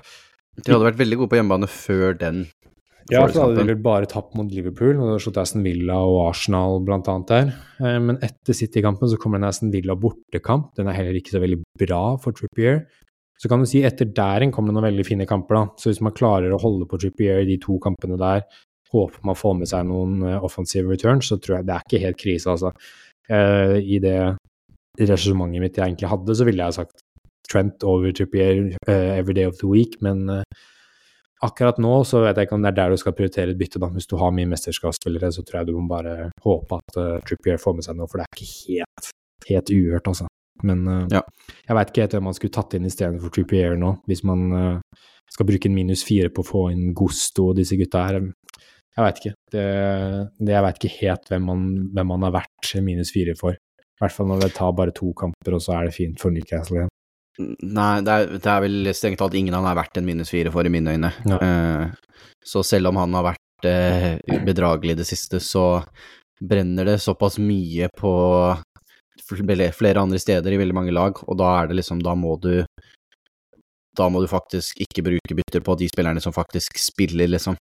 [SPEAKER 2] De hadde vært veldig gode på hjemmebane før den.
[SPEAKER 1] Ja, så hadde de vel bare tapt mot Liverpool, og slått Aston Villa og Arsenal annet der. Eh, men etter City-kampen så kommer en Aston Villa bortekamp. Den er heller ikke så veldig bra for Trippier. Så kan du si etter der en kommer det noen veldig fine kamper, da. Så hvis man klarer å holde på Trippier i de to kampene der, håper man får med seg noen eh, offensive returns, så tror jeg det er ikke helt krise, altså. I det resonnementet mitt jeg egentlig hadde, så ville jeg sagt Trent over Trippier uh, every day of the week, men uh, akkurat nå så vet jeg ikke om det er der du skal prioritere et bytte, da. Hvis du har mye mesterskapsspillere, så tror jeg du må bare håpe at uh, Trippier får med seg noe, for det er ikke helt, helt uhørt, altså. Men ja. jeg veit ikke helt hvem man skulle tatt inn istedenfor Trippier nå, hvis man skal bruke en minus fire på å få inn Gusto og disse gutta her. Jeg veit ikke. Det, det, jeg veit ikke helt hvem man, hvem man har vært minus fire for. I hvert fall når det tar bare to kamper, og så er det fint for Newcastle igjen.
[SPEAKER 2] Nei, det er, det er vel strengt talt ingen han har vært en minus fire for, i mine øyne. Ja. Uh, så selv om han har vært uh, bedragelig i det siste, så brenner det såpass mye på flere andre steder i veldig mange lag, og da er det liksom Da må du Da må du faktisk ikke bruke bytter på de spillerne som faktisk spiller, liksom.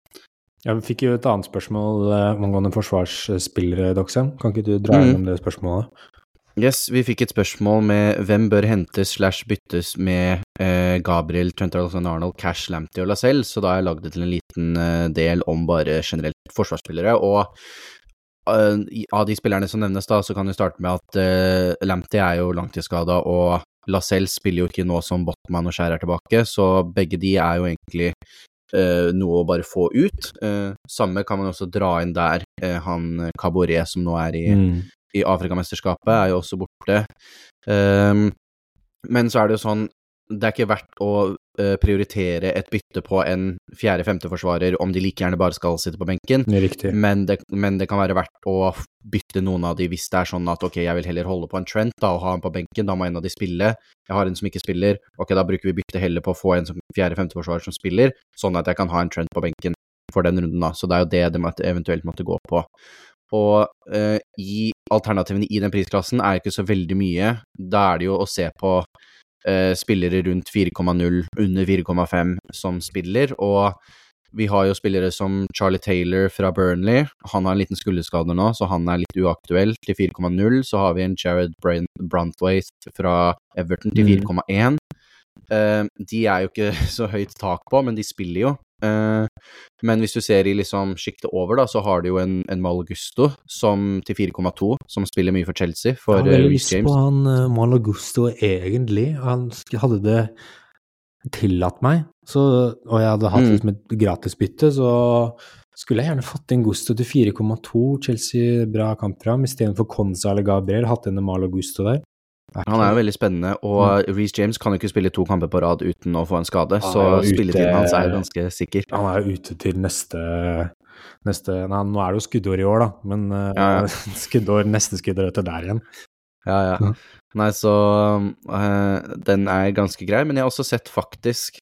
[SPEAKER 1] Ja, Vi fikk jo et annet spørsmål uh, angående forsvarsspillere, Doxham. Kan ikke du dra mm. gjennom mm. det spørsmålet?
[SPEAKER 2] Yes, vi fikk et spørsmål med hvem bør hentes slash byttes med eh, Gabriel, Trent Alexander-Arnold, Cash, Lamptey og Lascelles, så da har jeg lagd det til en liten eh, del om bare generelt forsvarsspillere. Og eh, av de spillerne som nevnes, da, så kan vi starte med at eh, Lamptey er jo langtidsskada, og Lascelles spiller jo ikke nå som Botman og Skjær er tilbake, så begge de er jo egentlig uh, noe å bare få ut. Uh, samme kan man også dra inn der. Uh, han Caboret som nå er i, mm. I Afrikamesterskapet, er jo også borte. Um, men så er det jo sånn det er ikke verdt å uh, prioritere et bytte på en fjerde-femteforsvarer om de like gjerne bare skal sitte på benken, men det, men det, kan være verdt å bytte noen av de hvis det er sånn at ok, jeg vil heller holde på en Trent da, og ha han på benken, da må en av de spille. Jeg har en som ikke spiller, ok, da bruker vi bytte heller på å få en fjerde-femteforsvarer som spiller, sånn at jeg kan ha en Trent på benken for den runden, da. Så det er jo det det eventuelt måtte gå på. Og uh, i alternativene i den prisklassen er ikke så veldig mye. Da er det jo å se på uh, spillere rundt 4,0, under 4,5 som spiller, og vi har jo spillere som Charlie Taylor fra Burnley. Han har en liten skulderskade nå, så han er litt uaktuell til 4,0. Så har vi en Jared Brantwaite fra Everton til 4,1. Uh, eh, de er jo ikke så høyt tak på, men de spiller jo. Eh, men hvis du ser i liksom sjiktet over, da, så har du jo en, en Malagusto som til 4,2, som spiller mye for Chelsea, for
[SPEAKER 1] Jeg har
[SPEAKER 2] uh,
[SPEAKER 1] lyst på han uh, Malagusto egentlig. Han hadde det tillatt meg, så, og jeg hadde hatt
[SPEAKER 2] Mm.
[SPEAKER 1] liksom et gratisbytte, så skulle jeg gjerne fått inn Gusto til 4,2. Chelsea, bra kamp kampprogram. Istedenfor Konza eller Gabriel, hatt inn en Malagusto der.
[SPEAKER 2] Han er jo veldig spennende, og Reece James kan jo ikke spille to kamper på rad uten å få en skade, så
[SPEAKER 1] ute-
[SPEAKER 2] spilletiden hans er ganske sikker.
[SPEAKER 1] Han er jo ute til neste Neste Nei, nå er det jo skuddår i år, da, men uh,
[SPEAKER 2] Ja, ja.
[SPEAKER 1] skuddår, neste skuddår etter der igjen.
[SPEAKER 2] Ja, ja.
[SPEAKER 1] Mm.
[SPEAKER 2] Nei, så øh, den er ganske grei, men jeg har også sett faktisk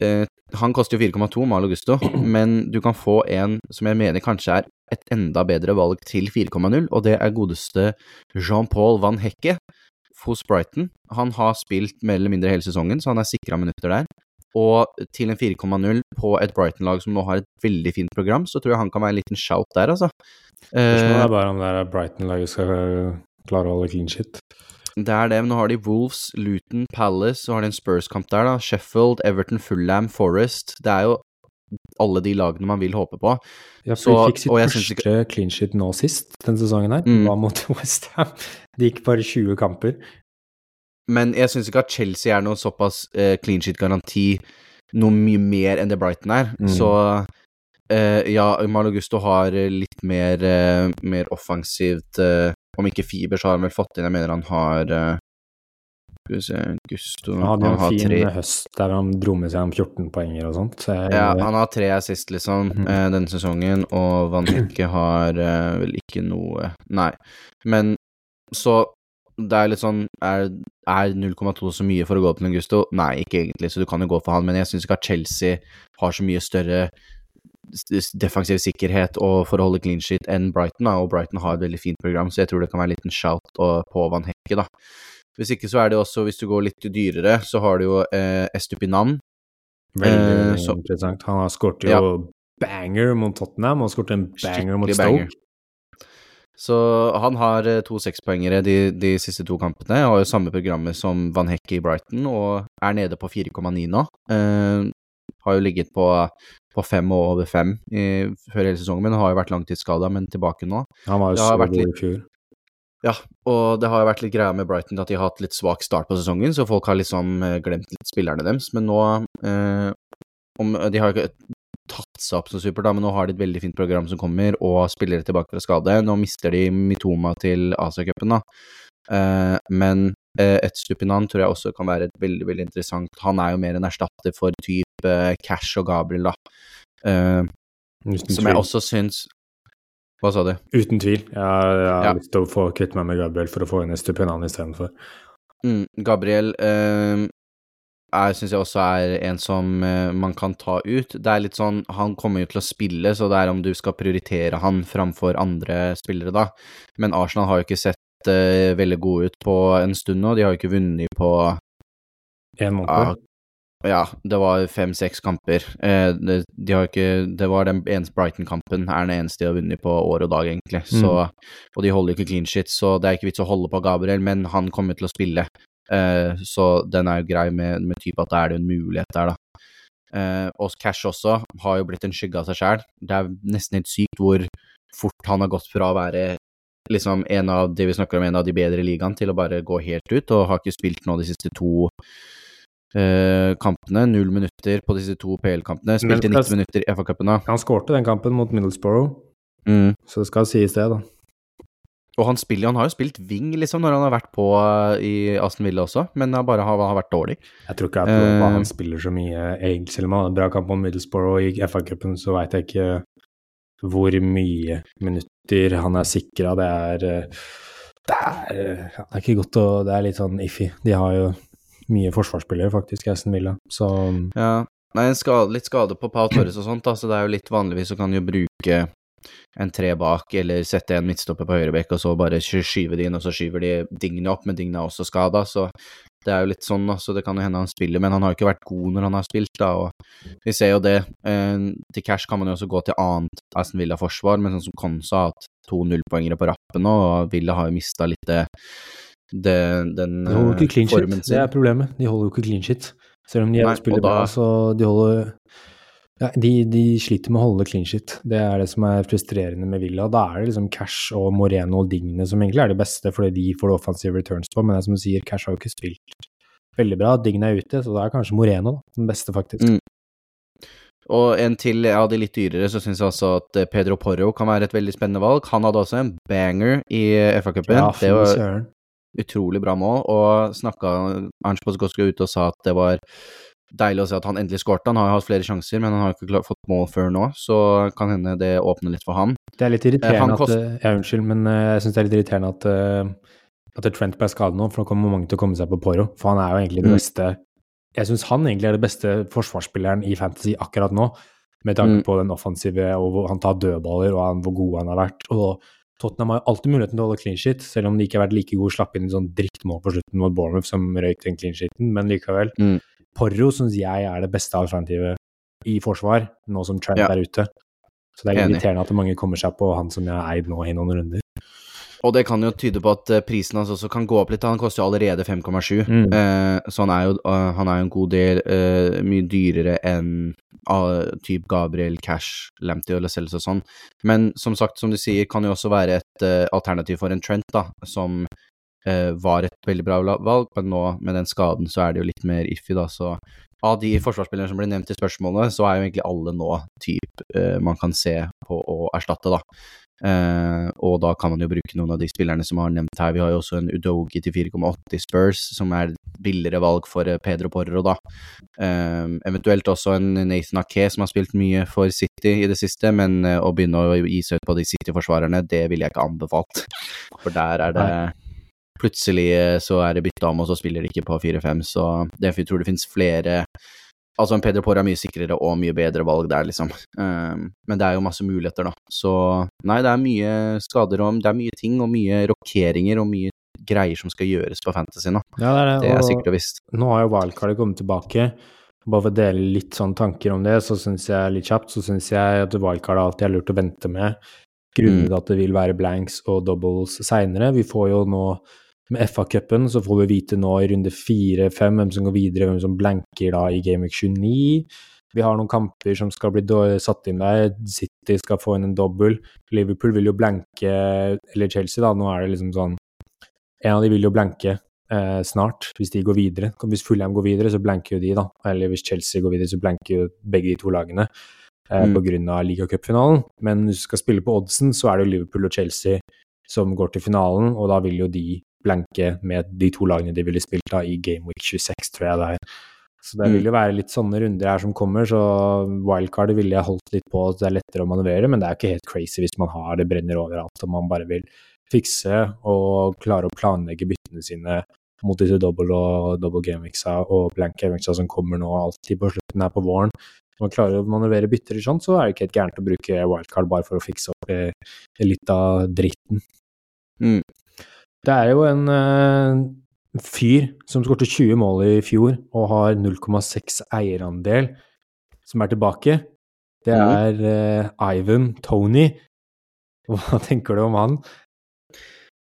[SPEAKER 2] øh, Han koster jo 4,2, Malo Gusto, men du kan få en som jeg mener kanskje er et enda bedre valg til 4,0, og det er godeste Jean-Paul Van Hecke hos Brighton. Han har spilt mer eller mindre hele sesongen, så han er sikra minutter der. Og til en 4,0 på et Brighton-lag som nå har et veldig fint program, så tror jeg han kan være en liten shout der, altså.
[SPEAKER 1] Spørsmålet
[SPEAKER 2] Eh,
[SPEAKER 1] er bare om det er Brighton-laget skal klare å holde clean shit.
[SPEAKER 2] Det er det, men nå har de Wolves, Luton, Palace, så har de en Spurs-kamp der, da. Sheffield, Everton, Fulham, Forest. Det er jo alle de lagene man vil håpe på.
[SPEAKER 1] Ja,
[SPEAKER 2] Så-
[SPEAKER 1] for de fikk sitt første clean shit nå sist, den sesongen her.
[SPEAKER 2] Mm.
[SPEAKER 1] Var mot Westham. Det gikk bare 20 kamper.
[SPEAKER 2] Men jeg syns ikke at Chelsea er noe såpass uh, clean shit-garanti noe mye mer enn det Brighton er.
[SPEAKER 1] Mm.
[SPEAKER 2] Så uh, ja, Mal Gusto har eh, litt mer, uh, mer offensivt Om ikke fiber, så har han vel fått inn Jeg mener han har Skal vi se Gusto
[SPEAKER 1] Han hadde jo en
[SPEAKER 2] har
[SPEAKER 1] fin
[SPEAKER 2] tre
[SPEAKER 1] høst der han dro med seg om 14 poenger og sånt. Så jeg,
[SPEAKER 2] Ja, han har tre assist, liksom, eh, denne sesongen, og Van Hekke har eh, vel ikke noe Nei. Men så det er litt sånn Er, er 0,2 så mye for å gå opp til Gusto? Nei, ikke egentlig, så du kan jo gå for han, men jeg syns ikke at Chelsea har så mye større defensiv sikkerhet og for å holde clean sheet enn Brighton, da, og Brighton har et veldig fint program, så jeg tror det kan være en liten shout på Van Hekke, da. Hvis ikke så er det også, hvis du går litt dyrere, så har du jo eh, Estupinan,
[SPEAKER 1] Veldig
[SPEAKER 2] eh, så-
[SPEAKER 1] interessant. Han har skåret jo
[SPEAKER 2] Ja.
[SPEAKER 1] banger mot Tottenham, og skåret en banger mot Stoke.
[SPEAKER 2] banger. Så han har eh, to sekspoengere de, de siste to kampene. Har jo samme programmet som Van Hekke i Brighton, og er nede på 4,9 nå. Eh, har jo ligget på, på fem og over fem i, før hele sesongen, men har jo vært langtidsskada, men tilbake nå.
[SPEAKER 1] Han var jo så god i fjor.
[SPEAKER 2] Ja, og det har jo vært litt greia med Brighton at de har hatt litt svak start på sesongen, så folk har liksom eh, glemt litt spillerne deres. Men nå eh, om, De har jo ikke tatt seg opp så supert, da, men nå har de et veldig fint program som kommer, og spillere tilbake fra skade. Nå mister de Mitoma til Asia-cupen, da. Eh, men eh, et Stupinan tror jeg også kan være et veldig, veldig interessant Han er jo mer en erstatter for type eh, Cash og Gabriel, da. Eh, som jeg også syns Hva sa du?
[SPEAKER 1] Uten tvil. Jeg, jeg har
[SPEAKER 2] Ja.
[SPEAKER 1] lyst til å få kvitte meg med Gabriel for å få inn Estupinan istedenfor.
[SPEAKER 2] Mm, Gabriel eh, jeg syns jeg også er en som eh, man kan ta ut. Det er litt sånn Han kommer jo til å spille, så det er om du skal prioritere han framfor andre spillere, da. Men Arsenal har jo ikke sett eh, veldig gode ut på en stund nå. De har jo ikke vunnet på
[SPEAKER 1] En måned.
[SPEAKER 2] Ja, det var fem-seks kamper. Eh, det, de har ikke Det var den eneste Brighton-kampen er den eneste de har vunnet på år og dag, egentlig. Så, og de holder ikke clean shit, så det er ikke vits å holde på Gabriel, men han kommer til å spille. Eh, så den er jo grei med, med type at det er en mulighet der, da. Eh, og Cash også har jo blitt en skygge av seg sjæl. Det er nesten helt sykt hvor fort han har gått fra å være liksom en av det vi snakker om, en av de bedre i ligaen, til å bare gå helt ut, og har ikke spilt nå de siste to kampene. Null minutter på disse to PL-kampene. Spilte
[SPEAKER 1] Men-
[SPEAKER 2] 90 minutter i FA-cupen da.
[SPEAKER 1] Han skårte den kampen mot Middlesbrough,
[SPEAKER 2] Mm.
[SPEAKER 1] så det skal sies det, da.
[SPEAKER 2] Og han spiller, han har jo spilt wing, liksom, når han har vært på eh, i Aston Villa også, men han bare har, har vært dårlig.
[SPEAKER 1] Jeg tror ikke at uh,
[SPEAKER 2] Eh.
[SPEAKER 1] han spiller så mye, egentlig, selv om han hadde en bra kamp mot Middlesbrough i FA-cupen, så veit jeg ikke hvor mye minutter han er sikra. Det er eh, Det er, eh, det er ikke godt å Det er litt sånn iffy. De har jo mye forsvarsspillere, faktisk, Aston Villa, så
[SPEAKER 2] Ja. Nei, skade, litt skade på Pau Torres og sånt, da, så det er jo litt vanligvis så kan jo bruke en tre bak, eller sette en midtstopper på høyrebekk, og så bare sky- skyve de inn, og så skyver de Digne opp, men Digne er også skada, så det er jo litt sånn, da, så det kan jo hende han spiller, men han har jo ikke vært god når han har spilt, da, og vi ser jo det. Eh, til cash kan man jo også gå til annet Aston Villa-forsvar, men sånn som Konsa har hatt to nullpoengere på rappen nå, og Villa har jo mista litt det, det den
[SPEAKER 1] De holder jo
[SPEAKER 2] eh,
[SPEAKER 1] ikke clean shit,
[SPEAKER 2] sin.
[SPEAKER 1] det er problemet. De holder jo ikke clean shit. Selv om de
[SPEAKER 2] Nei,
[SPEAKER 1] er spiller
[SPEAKER 2] da-
[SPEAKER 1] bra, så de holder Ja, de, de sliter med å holde clean shit. Det er det som er frustrerende med Villa. Da er det liksom Cash og Moreno og Digne som egentlig er de beste, fordi de får det offensive returns på. Men det er som du sier, Cash har jo ikke spilt veldig bra. Digne er ute, så da er kanskje Moreno da, den beste, faktisk.
[SPEAKER 2] Mm. Og en til av de litt dyrere, så syns jeg også at eh, Pedro Porro kan være et veldig spennende valg. Han hadde også en banger i FA-cupen.
[SPEAKER 1] Ja,
[SPEAKER 2] det var. Utrolig bra mål, og snakka Ernst Poskoska ut og sa at det var deilig å se at han endelig skårte. Han har jo hatt flere sjanser, men han har ikke klart, fått mål før nå, så kan hende det åpner litt for han.
[SPEAKER 1] Det er litt
[SPEAKER 2] Eh,
[SPEAKER 1] irriterende
[SPEAKER 2] kost-
[SPEAKER 1] at eh, Ja, unnskyld, men eh, jeg syns det er litt irriterende at, at Trent ble skadet nå, for nå kommer mange til å komme seg på Poro. For han er jo egentlig det
[SPEAKER 2] Mm.
[SPEAKER 1] beste Jeg syns han egentlig er det beste forsvarsspilleren i Fantasy akkurat nå, med tanke
[SPEAKER 2] Mm.
[SPEAKER 1] på den offensive og han tar dødballer og han, hvor god han har vært. Og Tottenham har jo alltid muligheten til å holde clean shit, selv om de ikke har vært like gode. Slapp inn en sånn drittmål på slutten mot Bournemouth som røyk den clean shiten, men likevel.
[SPEAKER 2] Mm.
[SPEAKER 1] Porro syns jeg er det beste alternativet i forsvar, nå som Trent
[SPEAKER 2] Ja.
[SPEAKER 1] er ute. Så det er irriterende at mange kommer seg på han som jeg har eid nå i noen runder.
[SPEAKER 2] Og det kan jo tyde på at eh, prisen hans også kan gå opp litt. Han koster jo allerede 5,7,
[SPEAKER 1] Mm.
[SPEAKER 2] eh, så han er, jo, eh, han er jo en god del eh, mye dyrere enn uh, type Gabriel Cash, Lamptey eller Celso og sånn. Men som sagt, som du sier, kan jo også være et eh, alternativ for en Trent, da, som eh, var et veldig bra valg, men nå med den skaden så er det jo litt mer iffy, da, så av de forsvarsspillerne som ble nevnt i spørsmålet, så er jo egentlig alle nå typ eh, man kan se på å erstatte, da. Eh, og da kan man jo bruke noen av de spillerne som har nevnt her. Vi har jo også en Udogi til 4,8 i Spurs, som er et billigere valg for eh, Pedro Porro, da. Uh, eventuelt også en Nathan Ake, som har spilt mye for City i det siste, men uh, å begynne å gi seg ut på de City-forsvarerne, det ville jeg ikke anbefalt. For der er det Plutselig så er det bytta om, og så spiller de ikke på 4-5, så jeg tror det finnes flere Altså, en Pedro Porro er mye sikrere og mye bedre valg der, liksom. Um, men det er jo masse muligheter, da. Så nei, det er mye skader og det er mye ting og mye rokeringer og mye greier som skal gjøres på Fantasy nå.
[SPEAKER 1] Ja, det er det.
[SPEAKER 2] Det er
[SPEAKER 1] og
[SPEAKER 2] sikkert og visst.
[SPEAKER 1] Nå har jo wildcardet kommet tilbake. Bare for å dele litt sånn tanker om det, så syns jeg litt kjapt, så syns jeg at wildcardet alltid er lurt å vente med. Grunnet
[SPEAKER 2] Mm.
[SPEAKER 1] at det vil være blanks og doubles seinere. Vi får jo nå med FA-cupen så får vi vite nå i runde fire-fem hvem som går videre, hvem som blanker da i Game Week 29. Vi har noen kamper som skal bli satt inn der. City skal få inn en dobbel. Liverpool vil jo blanke, eller Chelsea, da. Nå er det liksom sånn En av de vil jo blanke eh, snart, hvis de går videre. Hvis Fulham går videre, så blanker jo de, da. Eller hvis Chelsea går videre, så blanker jo begge de to lagene eh,
[SPEAKER 2] Mm.
[SPEAKER 1] av ligacupfinalen. Men hvis du skal spille på oddsen, så er det jo Liverpool og Chelsea som går til finalen, og da vil jo de blanke med de to lagene de ville spilt da i Game Week 26, tror jeg det er. Så det
[SPEAKER 2] Mm.
[SPEAKER 1] vil jo være litt sånne runder her som kommer, så wildcardet ville jeg holdt litt på at det er lettere å manøvrere, men det er ikke helt crazy hvis man har det brenner overalt og man bare vil fikse og klare å planlegge byttene sine mot disse double og double gameweeksa og blank gameweeksa som kommer nå alltid på slutten her på våren. Når man klarer å manøvrere bytter i sånn, så er det ikke helt gærent å bruke wildcard bare for å fikse opp eh, litt av dritten.
[SPEAKER 2] Mm.
[SPEAKER 1] Det er jo en uh, fyr som skåret 20 mål i fjor og har 0,6 eierandel, som er tilbake. Det er uh, Ivan Tony. Hva tenker du om han?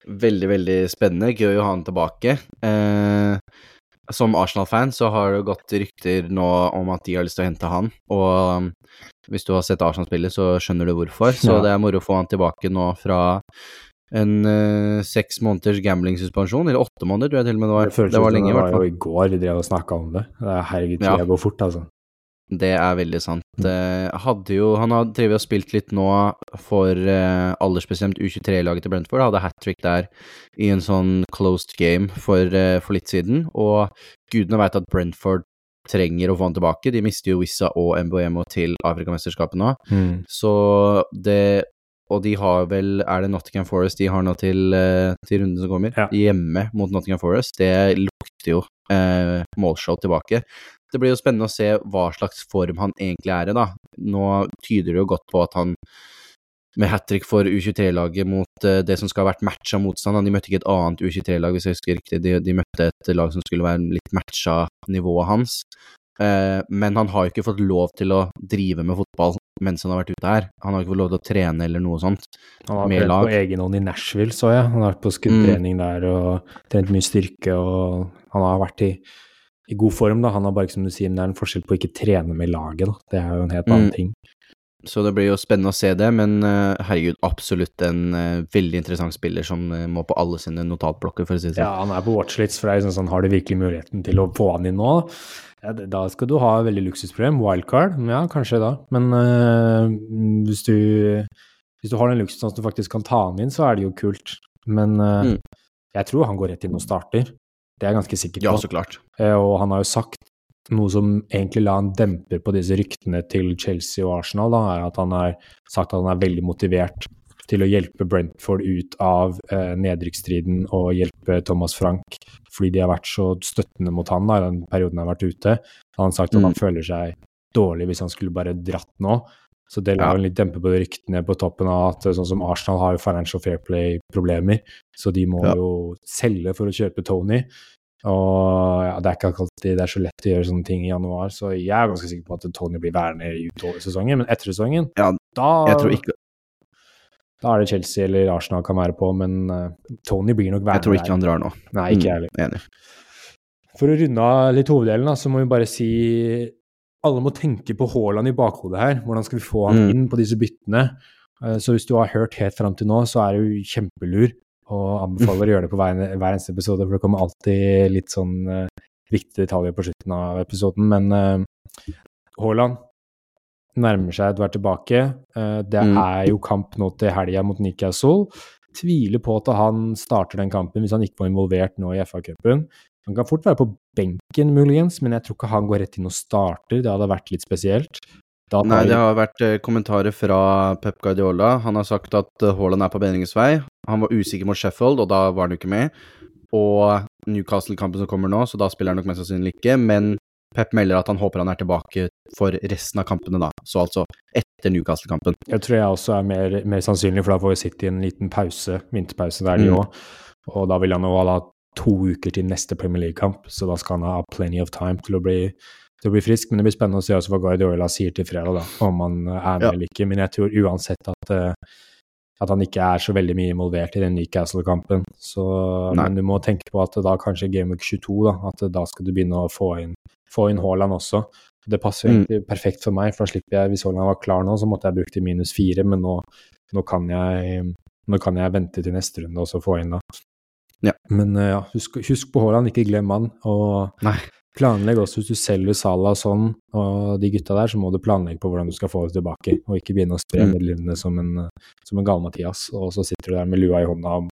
[SPEAKER 2] Veldig, veldig spennende. Gøy å ha han tilbake. Eh, som Arsenal-fan så har det gått rykter nå om at de har lyst til å hente han, og um, hvis du har sett Arsenal spille, så skjønner du hvorfor. Så det er moro å få han tilbake nå fra en uh, seks måneders gambling-suspensjon, eller åtte måneder, tror jeg til og med det var.
[SPEAKER 1] føles
[SPEAKER 2] Det var lenge, i hvert fall.
[SPEAKER 1] Det var jo i går vi drev og snakka om det. Herregud, tida Ja. går fort, altså.
[SPEAKER 2] Det er veldig sant. Eh, hadde jo, han har drevet og spilt litt nå for uh, aldersbestemt U23-laget til Brentford. Hadde hat trick der i en sånn closed game for, uh, for litt siden. Og gudene veit at Brentford trenger å få han tilbake. De mister jo Wissa og Mbomo til Afrikamesterskapet nå.
[SPEAKER 1] Mm.
[SPEAKER 2] Så det Og de har vel Er det Nottingham Forest de har nå til, eh, til runden som kommer?
[SPEAKER 1] Ja.
[SPEAKER 2] Hjemme mot Nottingham Forest. Det lukter jo eh, målshow tilbake. Det blir jo spennende å se hva slags form han egentlig er i, da. Nå tyder det jo godt på at han med hat trick for U23-laget mot uh, det som skal ha vært matcha motstand. De møtte ikke et annet U23-lag, hvis jeg husker riktig. De, de møtte et lag som skulle være litt matcha nivået hans. Eh, men han har jo ikke fått lov til å drive med fotball mens han har vært ute her. Han har ikke fått lov til å trene eller noe sånt.
[SPEAKER 1] Han har
[SPEAKER 2] vært
[SPEAKER 1] på egen hånd i Nashville, så jeg. Han har vært på skuddtrening der og trent mye styrke, og han har vært i, i god form, da. Han har bare som du sier, det er en forskjell på å ikke trene med laget, da. Det er jo en helt annen
[SPEAKER 2] Mm.
[SPEAKER 1] ting.
[SPEAKER 2] Så det blir jo spennende å se det, men eh, herregud, absolutt en eh, veldig interessant spiller som må på alle sine notatblokker, for å si det sånn.
[SPEAKER 1] Ja, han er på watchlist, for det er liksom sånn, har du virkelig muligheten til å få han inn nå? Ja, da skal du ha veldig luksusproblem. Wildcard, ja, kanskje da. Men øh, hvis, du, hvis du har den luksusen at du faktisk kan ta han inn, så er det jo kult. Men øh,
[SPEAKER 2] Mm.
[SPEAKER 1] jeg tror han går rett inn og starter. Det er jeg ganske sikker på.
[SPEAKER 2] Ja, så klart.
[SPEAKER 1] Eh, Og han har jo sagt noe som egentlig la en demper på disse ryktene til Chelsea og Arsenal, da, er at han har sagt at han er veldig motivert til å hjelpe Brentford ut av eh, nedrykksstriden og hjelpe Thomas Frank, fordi de har vært så støttende mot han da, i den perioden han har vært ute. Han har sagt at han
[SPEAKER 2] Mm.
[SPEAKER 1] føler seg dårlig hvis han skulle bare dratt nå. Så det la
[SPEAKER 2] Ja.
[SPEAKER 1] en litt dempe på ryktene på toppen av at eh, sånn som Arsenal har jo financial fair play-problemer, så de må
[SPEAKER 2] Ja.
[SPEAKER 1] jo selge for å kjøpe Tony. Og ja, det er ikke alltid det er så lett å gjøre sånne ting i januar, så jeg er ganske sikker på at Tony blir værende utover sesongen. Men etter sesongen,
[SPEAKER 2] Ja,
[SPEAKER 1] da,
[SPEAKER 2] Jeg tror ikke,
[SPEAKER 1] da er det Chelsea eller Arsenal kan være på, men eh, Tony blir nok
[SPEAKER 2] jeg tror ikke han drar nå.
[SPEAKER 1] Nei, ikke jeg.
[SPEAKER 2] Mm, Enig.
[SPEAKER 1] For å runde av litt hoveddelen, da, så må vi bare si Alle må tenke på Haaland i bakhodet her. Hvordan skal vi få han
[SPEAKER 2] Mm.
[SPEAKER 1] inn på disse byttene? Eh, Så hvis du har hørt helt fram til nå, så er du kjempelur, og anbefaler å gjøre det på hver, hver eneste episode, for det kommer alltid litt sånn uh, viktige detaljer på slutten av episoden. Men eh, Haaland nærmer seg et være tilbake. Eh, det
[SPEAKER 2] Mm.
[SPEAKER 1] er jo kamp nå til helga mot Newcastle. Tviler på at han starter den kampen hvis han ikke var involvert nå i FA-cupen. Han kan fort være på benken, muligens, men jeg tror ikke han går rett inn og starter. Det hadde vært litt spesielt.
[SPEAKER 2] Nei, det har vært eh, kommentarer fra Pep Guardiola. Han har sagt at eh, Haaland er på bedringens vei. Han var usikker mot Sheffield, og da var han jo ikke med. Og Newcastle-kampen som kommer nå, så da spiller han nok mest sannsynlig ikke. Men Pep melder at han håper han er tilbake for resten av kampene, da. Så altså etter Newcastle-kampen.
[SPEAKER 1] Jeg tror jeg også er mer, mer sannsynlig, for da får vi sitte i en liten pause, vinterpause der, de
[SPEAKER 2] Mm.
[SPEAKER 1] Og da vil han jo ha to uker til neste Premier League-kamp, så da skal han ha plenty of time til å bli, til å bli frisk. Men det blir spennende å se også hva Guardiola sier til fredag, da, om han er med
[SPEAKER 2] Ja.
[SPEAKER 1] eller ikke. Men jeg tror uansett at, eh, at han ikke er så veldig mye involvert i den Newcastle-kampen. Så, men du må tenke på at da kanskje Game Week 22, da, at da skal du begynne å få inn, få inn Haaland også. Det passer
[SPEAKER 2] Mm.
[SPEAKER 1] egentlig perfekt for meg, for da slipper jeg Hvis Haaland var klar nå, så måtte jeg brukt i minus fire, men nå, nå, kan jeg, nå kan jeg vente til neste runde og så få inn da.
[SPEAKER 2] Ja.
[SPEAKER 1] Men eh, ja, husk, husk på Haaland, ikke glem han. Og
[SPEAKER 2] Nei.
[SPEAKER 1] planlegg også hvis du selger Salah sånn, og de gutta der, så må du planlegge på hvordan du skal få det tilbake, og ikke begynne å spre
[SPEAKER 2] Mm.
[SPEAKER 1] midlene som en, som en gal-Mathias, og så sitter du der med lua i hånda om,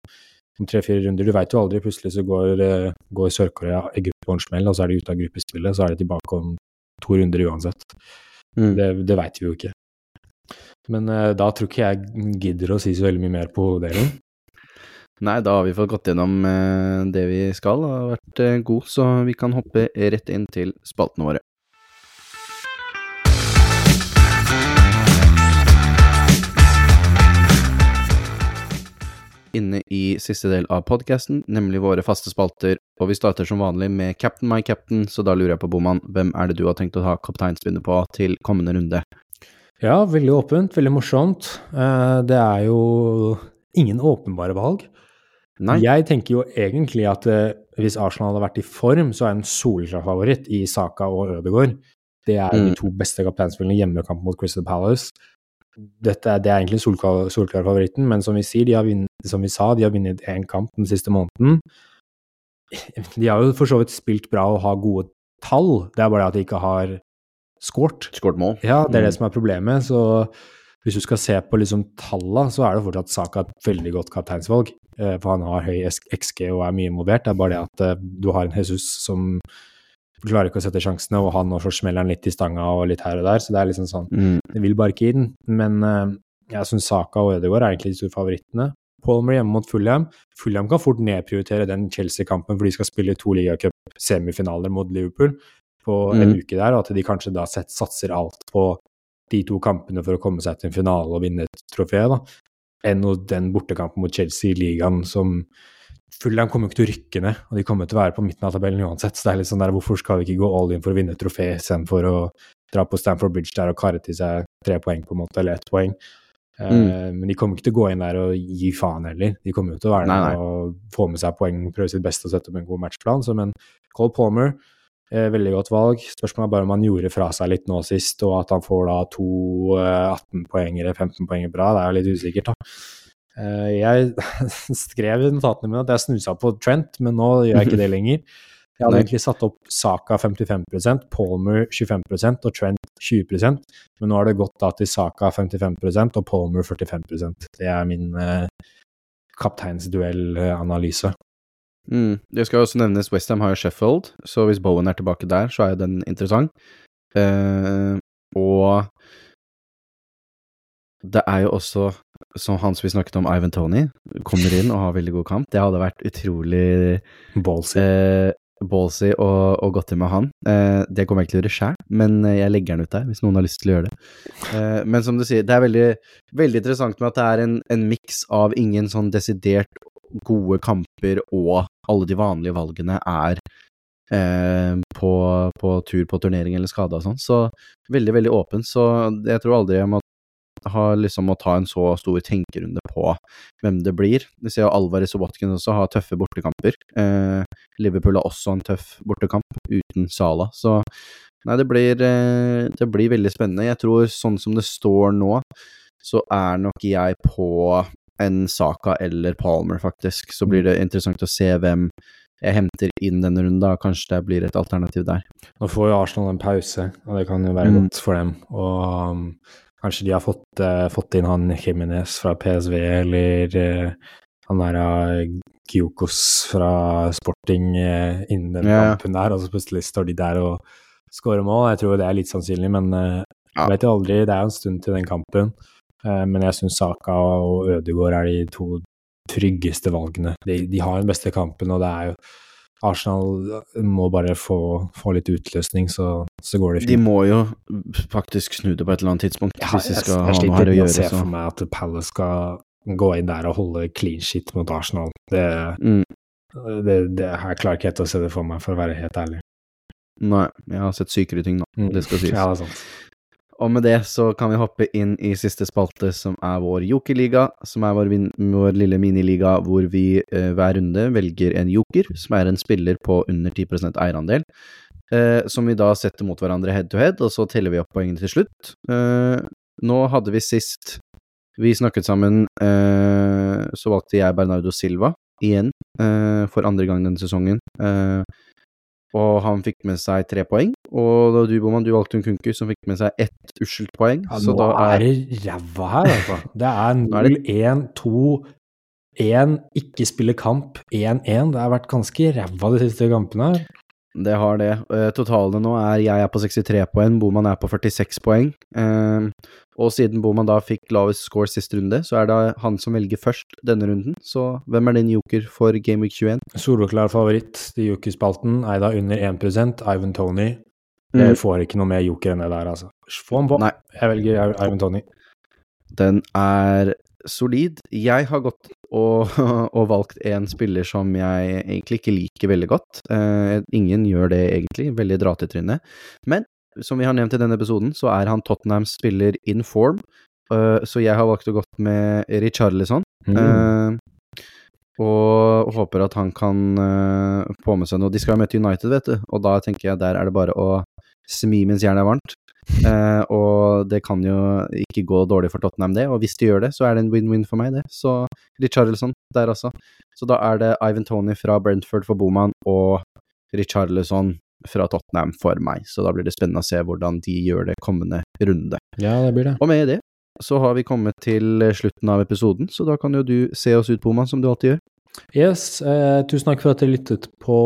[SPEAKER 1] om tre-fire runder. Du veit jo aldri, plutselig så går, eh, går Sør-Korea Egypt på en smell, og så er de ute av gruppespillet, så er de tilbake om to runder uansett.
[SPEAKER 2] Mm.
[SPEAKER 1] Det, det veit vi jo ikke. Men uh, da tror ikke jeg gidder å si så veldig mye mer på delen.
[SPEAKER 2] Nei, da har vi fått gått gjennom uh, det vi skal, og har vært uh, god, så vi kan hoppe rett inn til spaltene våre. Inne i siste del av podkasten, nemlig våre faste spalter, og vi starter som vanlig med Captain my captain, så da lurer jeg på, Boman, hvem er det du har tenkt å ha kapteinspinnet på til kommende runde?
[SPEAKER 1] Ja, veldig åpent, veldig morsomt. Eh, det er jo ingen åpenbare valg.
[SPEAKER 2] Nei?
[SPEAKER 1] Jeg tenker jo egentlig at eh, hvis Arsenal hadde vært i form, så er en soleklar favoritt i Saka og Ødegaard. Det er
[SPEAKER 2] Mm.
[SPEAKER 1] de to beste kapteinspillene i hjemmekamp mot Crystal Palace. Dette er, det er egentlig solklar, solklar favoritten, men som vi sier, de har vunnet, som vi sa, de har vunnet én kamp den siste måneden. De har jo for så vidt spilt bra og har gode tall, det er bare det at de ikke har scoret.
[SPEAKER 2] Skåret mål?
[SPEAKER 1] Ja, det er det
[SPEAKER 2] Mm.
[SPEAKER 1] som er problemet. Så hvis du skal se på liksom tallene, så er det fortsatt Saka et veldig godt kapteinsvalg. Eh, For han har høy XG og er mye involvert. Det er bare det at eh, du har en Jesus som klarer ikke å sette sjansene, og han også smeller han litt i stanga og litt her og der. Så det er liksom sånn
[SPEAKER 2] Mm.
[SPEAKER 1] Det vil bare ikke inn. Men uh, jeg syns Saka og Ødegaard er egentlig de store favorittene. Palmer hjemme mot Fulham. Fulham kan fort nedprioritere den Chelsea-kampen, for de skal spille to ligacup-semifinaler mot Liverpool på en
[SPEAKER 2] Mm.
[SPEAKER 1] uke der, og at de kanskje da sett, satser alt på de to kampene for å komme seg til en finale og vinne et trofé, da, enn den bortekampen mot Chelsea i ligaen som Fulham kommer ikke til å rykke ned, og de kommer til å være på midten av tabellen uansett. Så det er litt sånn der, hvorfor skal vi ikke gå all in for å vinne et trofé istedenfor å dra på Stamford Bridge der og karre til seg tre poeng, på en måte, eller ett poeng. Eh, men de kommer ikke til å gå inn der og gi faen heller. De kommer jo til å være
[SPEAKER 2] Nei,
[SPEAKER 1] der og få med seg poeng, prøve sitt beste og sette opp en god matchplan. Så men Cole Palmer uh, veldig godt valg. Spørsmålet er bare om han gjorde fra seg litt nå sist, og at han får da to uh, 18-poengere, 15 poenger bra. Det er jo litt usikkert, da. Eh, jeg skrev i notatene mine at jeg snusa på Trent, men nå gjør jeg ikke det lenger. Jeg hadde egentlig satt opp Saka 55% Palmer 25% og Trent 20% men nå har det gått da til Saka 55% og Palmer 45% Det er min eh, kapteinsduellanalyse.
[SPEAKER 2] Mm. Det skal også nevnes Westham har jo Sheffield, så hvis Bowen er tilbake der, så er jo den interessant. Eh, og det er jo også, som han som vi snakket om, Ivan Tony, kommer inn og har veldig god kamp. Det hadde vært utrolig
[SPEAKER 1] Ballsy.
[SPEAKER 2] eh, ballsy og, og godt til med han. Eh, det kommer jeg ikke til å gjøre sjæl, men eh, jeg legger den ut der hvis noen har lyst til å gjøre det. Eh, men som du sier, det er veldig, veldig interessant med at det er en, en miks av ingen sånn desidert gode kamper og alle de vanlige valgene er eh, på, på tur på turnering eller skade og sånn. Så veldig, veldig åpen. Så jeg tror aldri jeg må ha liksom å ta en så stor tenkerunde på hvem det blir. Vi ser jo Alvarez og Watkins også har tøffe bortekamper. Eh, Liverpool har også en tøff bortekamp uten Sala, så nei, det blir, eh, det blir veldig spennende. Jeg tror sånn som det står nå, så er nok jeg på en Saka eller Palmer, faktisk. Så blir det interessant å se hvem jeg henter inn denne runden, da. Kanskje det blir et alternativ der.
[SPEAKER 1] Nå får jo Arsenal en pause, og det kan jo være
[SPEAKER 2] Mm.
[SPEAKER 1] godt for dem. Og um, kanskje de har fått, uh, fått inn han Jimenez fra PSV, eller uh, han der uh, Gyokos fra Sporting uh, innen den
[SPEAKER 2] yeah.
[SPEAKER 1] kampen der, og så plutselig står de der og skårer mål. Jeg tror det er litt sannsynlig, men uh,
[SPEAKER 2] Ja.
[SPEAKER 1] vet jo aldri. Det er jo en stund til den kampen. Eh, men jeg syns Saka og Ødegaard er de to tryggeste valgene. De, de har den beste kampen, og det er jo Arsenal må bare få, få litt utløsning, så, så går det
[SPEAKER 2] De må jo faktisk snu det på et eller annet tidspunkt,
[SPEAKER 1] Ja,
[SPEAKER 2] hvis de
[SPEAKER 1] jeg,
[SPEAKER 2] skal
[SPEAKER 1] jeg
[SPEAKER 2] ha noe
[SPEAKER 1] sliter med å se for meg at Palace skal gå inn der og holde clean shit mot Arsenal. Det,
[SPEAKER 2] Mm.
[SPEAKER 1] det, det jeg klarer ikke helt å se det for meg, for å være helt ærlig.
[SPEAKER 2] Nei, jeg har sett sykere ting, da.
[SPEAKER 1] Mm.
[SPEAKER 2] Det skal sies.
[SPEAKER 1] Ja, det er sant.
[SPEAKER 2] Og med det så kan vi hoppe inn i siste spalte, som er vår jokerliga, som er vår, vår lille miniliga hvor vi eh, hver runde velger en joker, som er en spiller på under 10 eierandel, eh, som vi da setter mot hverandre head to head, og så teller vi opp poengene til slutt. Eh, nå hadde vi sist vi snakket sammen, eh, så valgte jeg Bernardo Silva igjen eh, for andre gang denne sesongen. Og han fikk med seg tre poeng. Og du, Boman, du valgte en kunku som fikk med seg ett uskyldt poeng.
[SPEAKER 1] Ja,
[SPEAKER 2] så
[SPEAKER 1] nå er det ræva her, altså. Det er
[SPEAKER 2] er
[SPEAKER 1] 0, 1, 2, 1, ikke spille kamp, 1, 1. Det har vært ganske ræva de siste kampene her.
[SPEAKER 2] Det har det. Eh, totalene nå er jeg er på 63 poeng, Boman er på 46 poeng. Eh, og siden Boman da fikk lavest score sist runde, så er det han som velger først denne runden. Så hvem er din joker for Game Week 21?
[SPEAKER 1] Soloklar favoritt i jokerspalten, Eida under 1 Ivan Tony. Jeg får ikke noe mer joker enn det der, altså. Få han på.
[SPEAKER 2] Nei.
[SPEAKER 1] Jeg velger Ivan Tony.
[SPEAKER 2] Den er solid. Jeg har gått og, og valgt en spiller som jeg egentlig ikke liker veldig godt. Uh, ingen gjør det egentlig, veldig dratetryne. Men som vi har nevnt i denne episoden, så er han Tottenhams spiller in form. Uh, så jeg har valgt å gått med Richarlison.
[SPEAKER 1] Mm.
[SPEAKER 2] Uh, og håper at han kan få med seg noe. De skal jo møte United, vet du, og da tenker jeg der er det bare å smi mens jernet er varmt. Eh, og det kan jo ikke gå dårlig for Tottenham, det. Og hvis de gjør det, så er det en win-win for meg, det. Så Richarlison der, altså. Så da er det Ivan Tony fra Brentford for Boman og Richarlison fra Tottenham for meg. Så da blir det spennende å se hvordan de gjør det kommende runde.
[SPEAKER 1] Ja, det blir det.
[SPEAKER 2] Og med det så har vi kommet til slutten av episoden, så da kan jo du se oss ut, Boman, som du alltid gjør.
[SPEAKER 1] Yes, eh, tusen takk for at dere lyttet på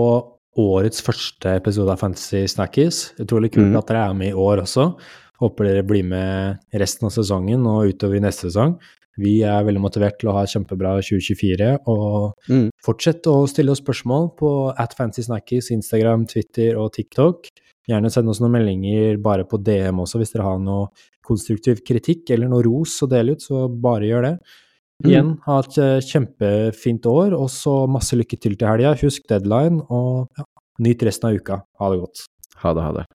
[SPEAKER 1] årets første episode av Fantasy Snackies. Utrolig kult
[SPEAKER 2] mm.
[SPEAKER 1] at dere er med i år også. Håper dere blir med resten av sesongen og utover i neste sesong. Vi er veldig motivert til å ha kjempebra 2024, og
[SPEAKER 2] Mm.
[SPEAKER 1] fortsett å stille oss spørsmål på at Fancy Snackies, Instagram, Twitter og TikTok. Gjerne send oss noen meldinger bare på DM også, hvis dere har noe konstruktiv kritikk eller noe ros å dele ut, så bare gjør det.
[SPEAKER 2] Mm.
[SPEAKER 1] Igjen, ha et eh, kjempefint år, og så masse lykke til til helga. Husk deadline, og ja, nyt resten av uka. Ha det godt.
[SPEAKER 2] Ha det, ha det.